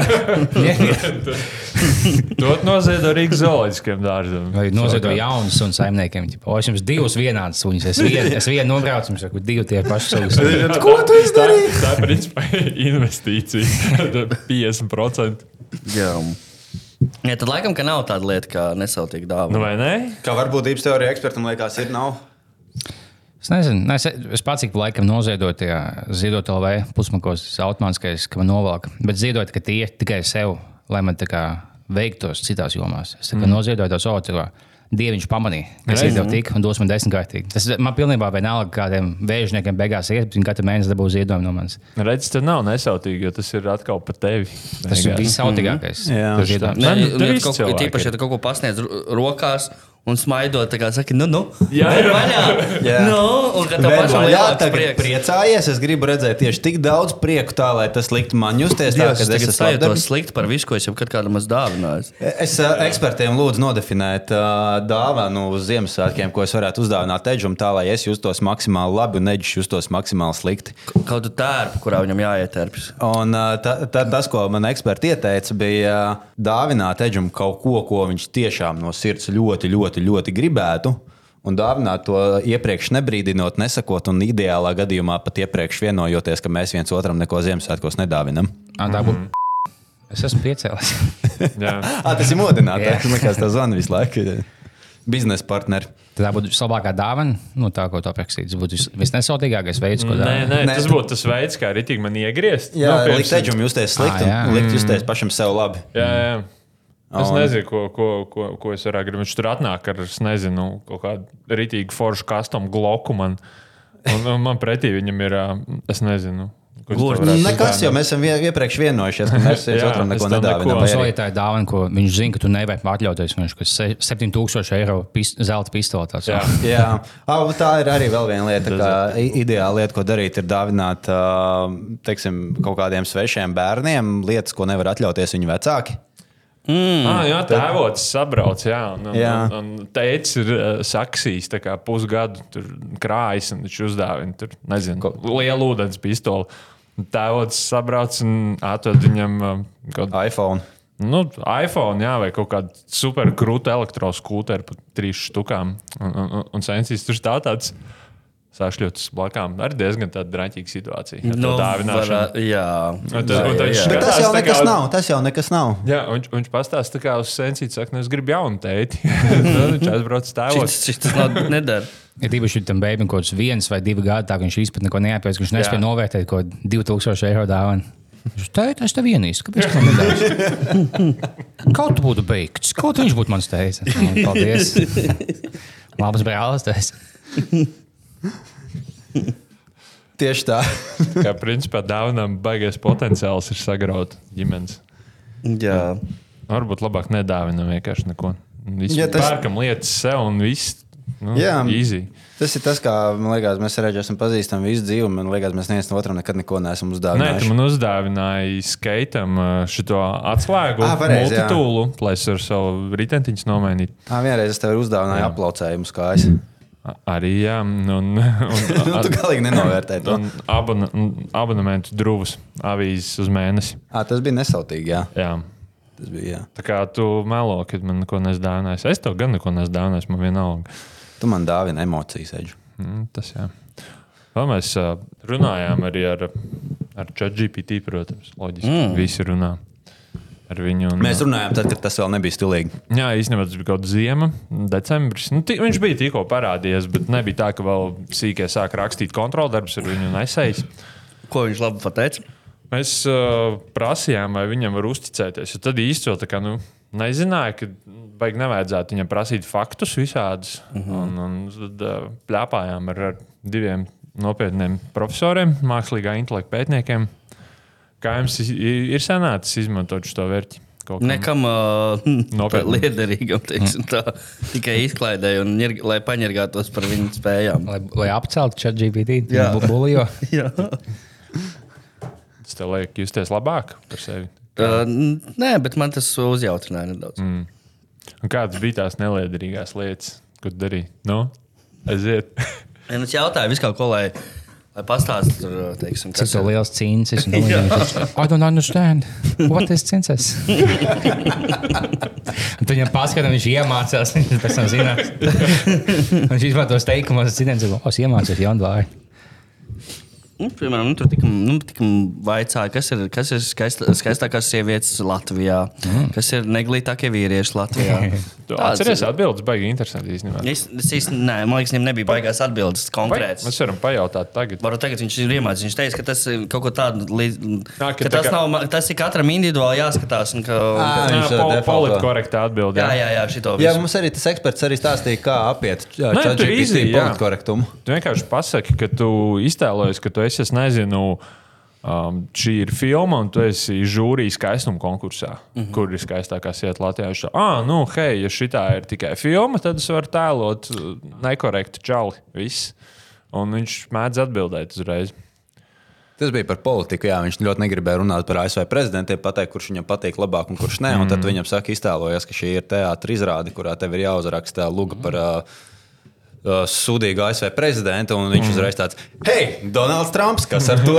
To noziedo Rīgas zooloģiskiem dārzam. Vai noziedo jaunus un saimniekiem. O, es jums divus vienādus suņus. Es vienu, es vienu nobraucu, jums saku, divi tie paši suņi. Ko tu izdarīji? Tā, tā ir principā investīcija. 50%. Jā. Ja, tad laikam, ka nav tāda lieta kā nesautīga dāvana. Nu, vai ne? Kā varbūtības teorija ekspertam liekas, ir nav. Es nezinu, ne, es, es pats ik laikam noziedoju tajā ziedot LV pusmakos, tas automātiskais, ka man novelk. Bet ziedot, ka tie ir tikai sev, lai man tā kā veiktos citās jomās. Es mm. noziedoju to savu cilvēku. Dieviņš pamanīja, kas ir tev tik un dos man desmitkārtīgi. Tas man pilnībā vienalga, kādiem vēžniekiem beigās iet, viņi katru mēnesi dabū ziedojumu no manis. Redz, tas nav nesautīgi, jo tas ir atkal par tevi. Tas ir visautīgākais. Jā. Tas Nē, tur īsti tu kaut, tīpaši, ja tu kaut ko pasniedz ro- rokās un smaidot, tā kā saki, nu, nu, Jā, jā. vaļā. Jā. Nu, un ka tev pašam Jā, tagad priecājies. Es gribu redzēt tieši tik daudz prieku, tā lai tas liktu man justies tā, Dievs, ka es esmu sajūtos slikti par visu, ko es jau kad kādam esmu dāvinājis. Es ā, ekspertiem lūdzu nodefinēt uh, dāvanu uz Ziemassvētkiem, ko es varētu uzdāvināt Edžam, tā lai es justos maksimāli labi un Edžs justos maksimāli slikti. Kaut kādu tērpu, kurā viņam jāietērpjas. Un uh, ta, ta, tas, ko man eksperti ieteica, bija dāvināt Edžam kaut ko, ko viņš tiešām no sirds ļoti, ļoti, ļoti gribētu. Un dāvināt to iepriekš nebrīdinot, nesakot, un ideālā gadījumā pat iepriekš vienojoties, ka mēs viens otram neko Ziemassvētkos nedāvinam. Ā, Tā būtu. Es esmu piecēlies. Jā. Ah, tas ir modināts. Jā. Tas liekas, tas zvana visu laiku. Biznesa partneri. Tā būtu vislabākā dāvana, nu, tā, ko tu aprakstīji. Tas būtu vis- visnesautīgākais veids, ko Nē, dāvināt. nē, Nē, tas tu- būtu tas veids, kā arī man iegriezt. Jā, Nu, likt eģum justies slikti, un likt justies pašam sev labi. Jā, jā. Es Un- nezinu, ko, ko, ko, ko es varētu gribēt. Viņš tur atnāk ar, es nezinu, kaut kādu rītīgu foršu kastumu gloku man. Un, un man pretī viņam ir, es nezinu, Nekas, jo mēs esam iepriekš vienojušies, ka mēs viens otram es neko nedāvinām. Arī- ir tā dāvana, ko viņš zina, ka tu nevari atļauties. Viņš ir 7000 eiro pist, zelta pistole. tāds. Jā. Jā, Au, tā ir arī vēl viena lieta. Kā ideāla lieta, ko darīt, ir dāvināt teiksim, kaut kādiem svešiem bērniem lietas, ko nevar atļauties viņu vecāki. Mm, ah, jā, tēvots sabrauc, jā. Un, Jā. un, un teicis, ir uh, tā kā pusgadu tur krājas, un viņš uzdāvina tur, nezinu, lielu ūdens pistoli. Tēvots sabrauc un atved viņam uh, kaut kādu iPhone. nu, iPhone, jā, vai kaut kādu superkrūtu elektroskūteru par trīs štukām. Un, un, un, sensīs tur stāv tāds. Sāšļots blakām. Arī diezgan draņķīga situācija. ar to Nu, varā- Jā, tas- tas jā, jā. Bet tas Skatās jau tā nekas kā- nav. Tas jau nekas nav. Jā, un, viņš pastāsta, kā uz sensīti saka, nu, es gribu jaunu tēti. Tad viņš aizbrauc šis tas nav, nedara. Ir īpaši tam bērnam kaut kāds viens vai divi gadi, tā viņš vispār neko neapēs, ka viņš nespēja Jā. novērtēt kaut ko 2000 eiro dāvanu. Viņš teica, es tev vienīstu, kāpēc man nedāvā? Kaut tu būtu beigts, kaut viņš būtu mans teicis. Paldies. Labs brālis. Tieši tā. Kā principā dāvinām baigais potenciāls ir sagraut ģimenes. Jā. Varbūt labāk nedāvinam vienkārši neko. Visu Jā, ja, tas-. Pērkam lietas sev un viss. Nu, Jā. easy. Tas ir tas, kā man liekas, mēs arī esam pazīstami visu dzīvi. Man liekas, mēs neviens no otra nekad neko neesam Nē, tu uzdāvinājuši. man uzdāvināji skaitam šo atslēgu, pareizi, jā. multitūlu, lai es varu savu ritentiņu nomainīt. Tā vienreiz es tev uzdāvināju Jā. aplaucējumu kājas. Arī jā, un, un, un, Tu galīgi nenovērtēji to. un abonementu drūvus avīzes uz mēnesi. Ā, Tas bija nesautīgi. Jā. Jā. Tas bija. Jā. Tā kā tu melo, kad man neko nesdāvināsi. Es tev gan neko nesdāvināju, man vienalga. Tu man dāvini emocijas, Eģi. Mm, tas jā. Vēl mēs runājām arī ar, ar ChatGPT, protams, loģiski. Mm. Visi runā ar viņu. Un, Mēs runājām, tad, kad tas vēl nebija stilīgi. Jā, īstenībā tas bija kaut kāds ziema, decembris. Nu, tī, viņš bija tikko parādījies, bet nebija tā, ka vēl sīkā sāk rakstīt kontroldarbus ar viņu nesējis. Ko viņš labi pateica? Mēs uh, prasījām, vai viņam var uzticēties. Tad īstenībā tā kā nu, nezināja, ka vajag nevajadzētu viņam prasīt faktus visādus. Mm -hmm. un, un tad uh, plēpājām ar, ar diviem nopietniem profesoriem, mākslīgā intelekta pētniekiem. Kā jums ir sanācis izmantot šo vērtību? Kaut kam? Nekam uh, liederīgam, teiksim, tā. tikai izklaidēju, un ņirg- lai paņirgātos par viņu spējām. Lai, lai apceltu chat GPT, Jā. buļbuļo. Tas tev liek justies labāk par sevi. Uh, nē, bet man tas uzjautrināja nedaudz. Mm. Un kādas bija tās neliederīgās lietas, ko darīji? Nu, aiziet. Ja es jautāju visu kaut ko, lai, lai pastāstītu, tur, teiksim, kas ir. liels cīņas un domāju, I don't understand. What is cīņas? Tad viņam paskatās, viņš iemācās, viņš pēc tam zinās. viņš izmantos teikumus, citiem cilvēkiem, es iemācījos jaunu vārdu. Nu, piemēram, nu, tur tika, nu, tika vaicāja, kas ir, kas ir skaist, skaistākās sievietes Latvijā, mm. kas ir neglītākie vīrieši Latvijā. Tu Tāds atceries, ir. atbildes baigi interesanti īstenībā. Es, es īsti, nē, man liekas, viņam nebija baigās atbildes Vai- konkrētas. Mēs varam pajautāt tagad. Varu tagad viņš ir iemācījies. Viņš teica, ka tas ir kaut ko tādu, līdz, Nā, ka ka tā tas, kā- nav, tas ir katram individuāli jāskatās. Un, ka, Ā, Jā, viņš, pol, defaulto. politkorektā atbildē. jā, jā, jā, šito Jā, mums arī tas eksperts arī stāstīja, kā apiet Nē, tur easy, jā. politkorektumu. Tu vienkārši pasaki, ka tu iztēlojies, ka tu esi, es nezinu, um, šī ir filma, un tu esi žūrijas skaistuma konkursā, mm -hmm. kur ir skaistākā sieta Latvijā. Viņš saka, ah, nu, hei, ja šī ir tikai filma, tad es varu tēlot uh, nekorektu čali. Viss. Un viņš mēdz atbildēt uzreiz. Tas bija par politiku. Jā, viņš ļoti negribēja runāt par ASV prezidentiem, pateikt, kurš viņam patīk labāk un kurš nē. Un tad viņam saka, iztēlojies, ka šī ir teātris izrāde, kurā tev ir jāuzraksta luga par uh, uh, sūdīgu ASV prezidentu. Un viņš uzreiz tāds - Hei, Donalds Trumps, kas ar to?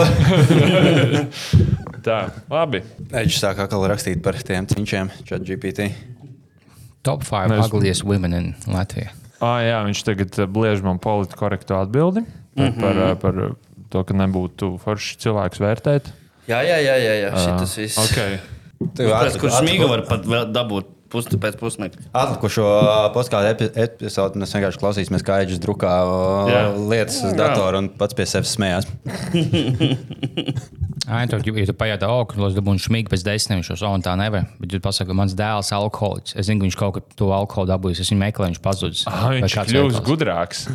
Tā, labi. Viņš sāk atkal rakstīt par tiem cīņšiem, chat GPT. Top 5 Nē, es- ugliest women in Latvijā. Ah, jā, viņš tagad uh, bliež man politkorektu atbildi par, mm -hmm. par, uh, par uh, to, ka nebūtu forši cilvēks vērtēt. Jā, jā, jā, jā, jā. šitas viss. Okay. Tev Pēc, ātri- kurš smīgu var pat dabūt pus, pēc pusnakts. Atlikušo podkāstu epi episodu mēs vienkārši klausīsimies, kā Eģis drukā uh, Jā. lietas uz datora un pats pie sevis smējās. Ai, tu, ja tu pajautā, oh, ka es dabūju šmīgi pēc desmit minūšu, oh, un tā nevar. Bet, ja tu pasaki, ka mans dēls ir alkoholiķis, es zinu, ka viņš kaut ko to alkoholu dabūjis, es viņu meklēju, viņš pazudis. Ah, viņš kļūst veikals? gudrāks.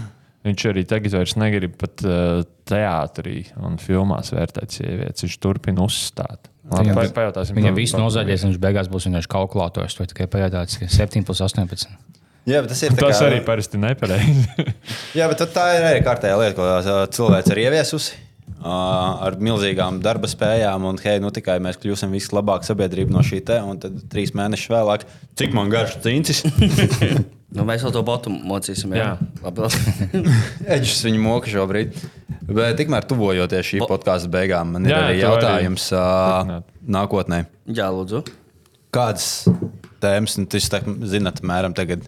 Viņš arī tagad vairs negrib pat uh, teātrī un filmās vērtēt sievietes. Viņš turpina uzstāt. Labi, pa- pajautāsim Viņam par- viss nozaļies, un viņš beigās būs vienkārši kalkulators. Vai tikai pajautāts, ka 7 plus 18. Jā, bet tas ir tā Tas kā- arī parasti nepareizi. Jā, bet tā ir arī kārtējā lieta, ko ā, cilvēks ir ieviesusi. ā, Ar milzīgām darba spējām, un hei, nu tikai mēs kļūsim vislabākā sabiedrība no šī te, un tad trīs mēnešus vēlāk, cik man garš cīncis. Nu, mēs vēl to botu mocīsim. Jā, Jā. labi. Eģis viņu moka šobrīd. Bet tikmēr tuvojoties šī podkāstu beigām, man ir Jā, arī jautājums turpināt. nākotnē. jā lūdzu. Kādas tēmas, nu, jūs tā zināt, mēram tagad,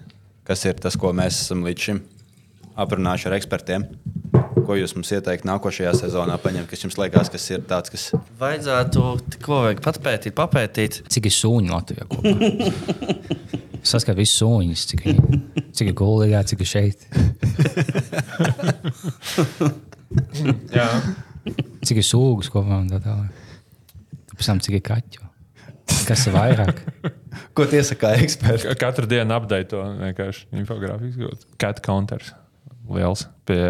kas ir tas, ko mēs esam līdz šim aprunājuši ar ekspertiem? Ko jūs mums ieteikt nākošajā sezonā paņemt, kas jums liekas, kas ir tāds, kas Vajadzētu, ko vajag papētīt, papētīt. Cik ir sūņi Latvijā kopā? Saskatīt visus sūņus, cik, viņi- ir gulējā, cik ir šeit. Cik ir sūgas kopā un tā tālāk. Pēc tam cik ir kaķu. Kas ir vairāk? Ko tie saka eksperti? Ka- katru dienu apdeitu to vienkārši infogrāfiski. Cat counters liels pie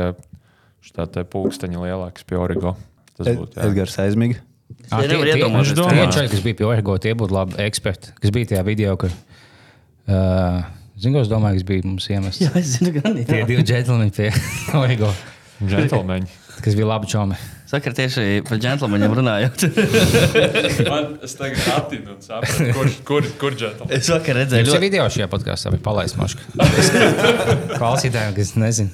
šā te pulksteņa lielāks pie Origo. Tas būtu. jā. Edgars aizmīgi. Ah, nevar tie, tie, iedomāties, tie, tie čaļi, kas bija pie Orego, tie būtu labi eksperti. Kas bija tajā video, kur. Uh, Zinu, es domāju, kas bija mums iemests. Jā, es zinu, gan Tie divi džentlmeņi pie Orego, Džentlmeņi. kas bija labi čomi. Saka, tieši par džentlmeņiem runājot. Man es tagad atinu un sapratu, kur, kur, kur džentlmeņi. es vakar redzēju, ļoti, video šajā podkāstā, bija palaists maška. Klausītājiem, kas nezina.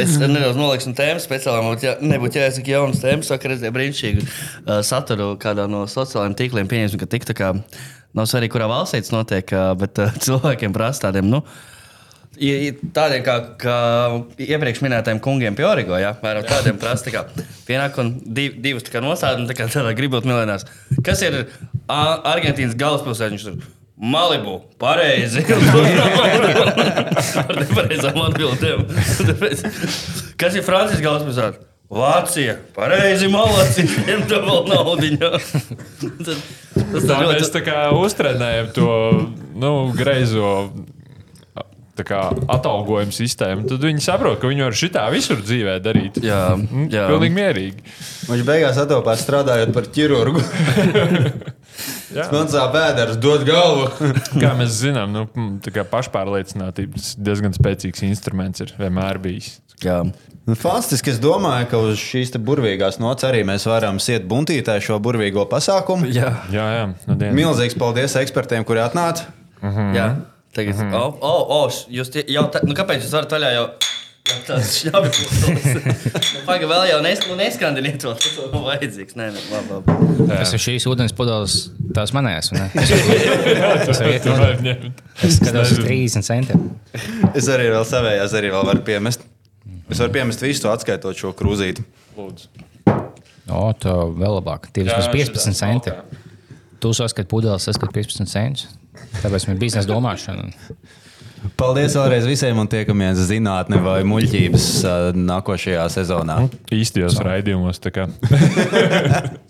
es nedaudz nolikšu no tēmas speciāli. Jā, nebūtu jāsaka jaunas tēmas. Vakar redzēju brīnišķīgu uh, saturu kādā no sociālajiem tīkliem. Pieņemsim, ka tik tā kā nav svarīgi, kurā valstī tas notiek, uh, bet uh, cilvēkiem prasa tādiem. Nu, i- Tādiem kā, kā iepriekš minētajiem kungiem pie Origo, ja vairāk tādiem prasa, tā kā pienāk un div, divus tā kā nostādījumi, tā kā tādā gribot miljonās. Kas ir Argentīnas galvaspilsēta? Viņš tur Malibu, pareizi. Ar nepareizām atbildēm. Kas ir Francijas galvaspilsēta? Vācija, pareizi, malacis, viņam tā vēl naudiņa. Tas, Tā tā mēs ļoti tā kā uztrenējam to nu, greizo kā, atalgojumu sistēmu. Tad viņi saprot, ka viņi var šitā visur dzīvē darīt. Jā, Mm, jā. Pilnīgi mierīgi. Viņš beigās atopās strādājot par ķirurgu. Sāp pēders, dod galvu. Kā mēs zinām, nu, mm, tā kā pašpārliecinātības diezgan spēcīgs instruments ir vienmēr bijis. Jā. Nu, Fantastiski. Es domāju, ka uz šīs burvīgās nots arī mēs varam iet buntītē šo burvīgo pasākumu. Jā. Jā, jā. Nu, dien. Milzīgs paldies ekspertiem, kuri atnāca. Jā. Tagad, mm -hmm. oh, oh, oh, jūs tie, jau tā, nu kāpēc jūs varat vaļā jau? šņabi puses. Nu, Pagaid, vēl jau nes, nu, neskandiniet to. Tas vēl vajadzīgs. Nē, nē, labi, labi. Tas ir šīs ūdens pudeles, tās manējās. vai ne? Tas ir ņemt. Es skatos uz 30 centiem. Es arī vēl savējās, arī vēl varu piemest. Es varu piemest visu, atskaitot šo krūzīti. Lūdzu. O, tā vēl labāk. Tie vismaz Jā, 15 šitā centi. Tu saskat pudeles, saskat 15 centus. Tāpēc man ir biznesa domāšana. Paldies vēlreiz visiem un tiekamies zinātnē vai muļķības nākošajā sezonā. Īstajos raidījumos.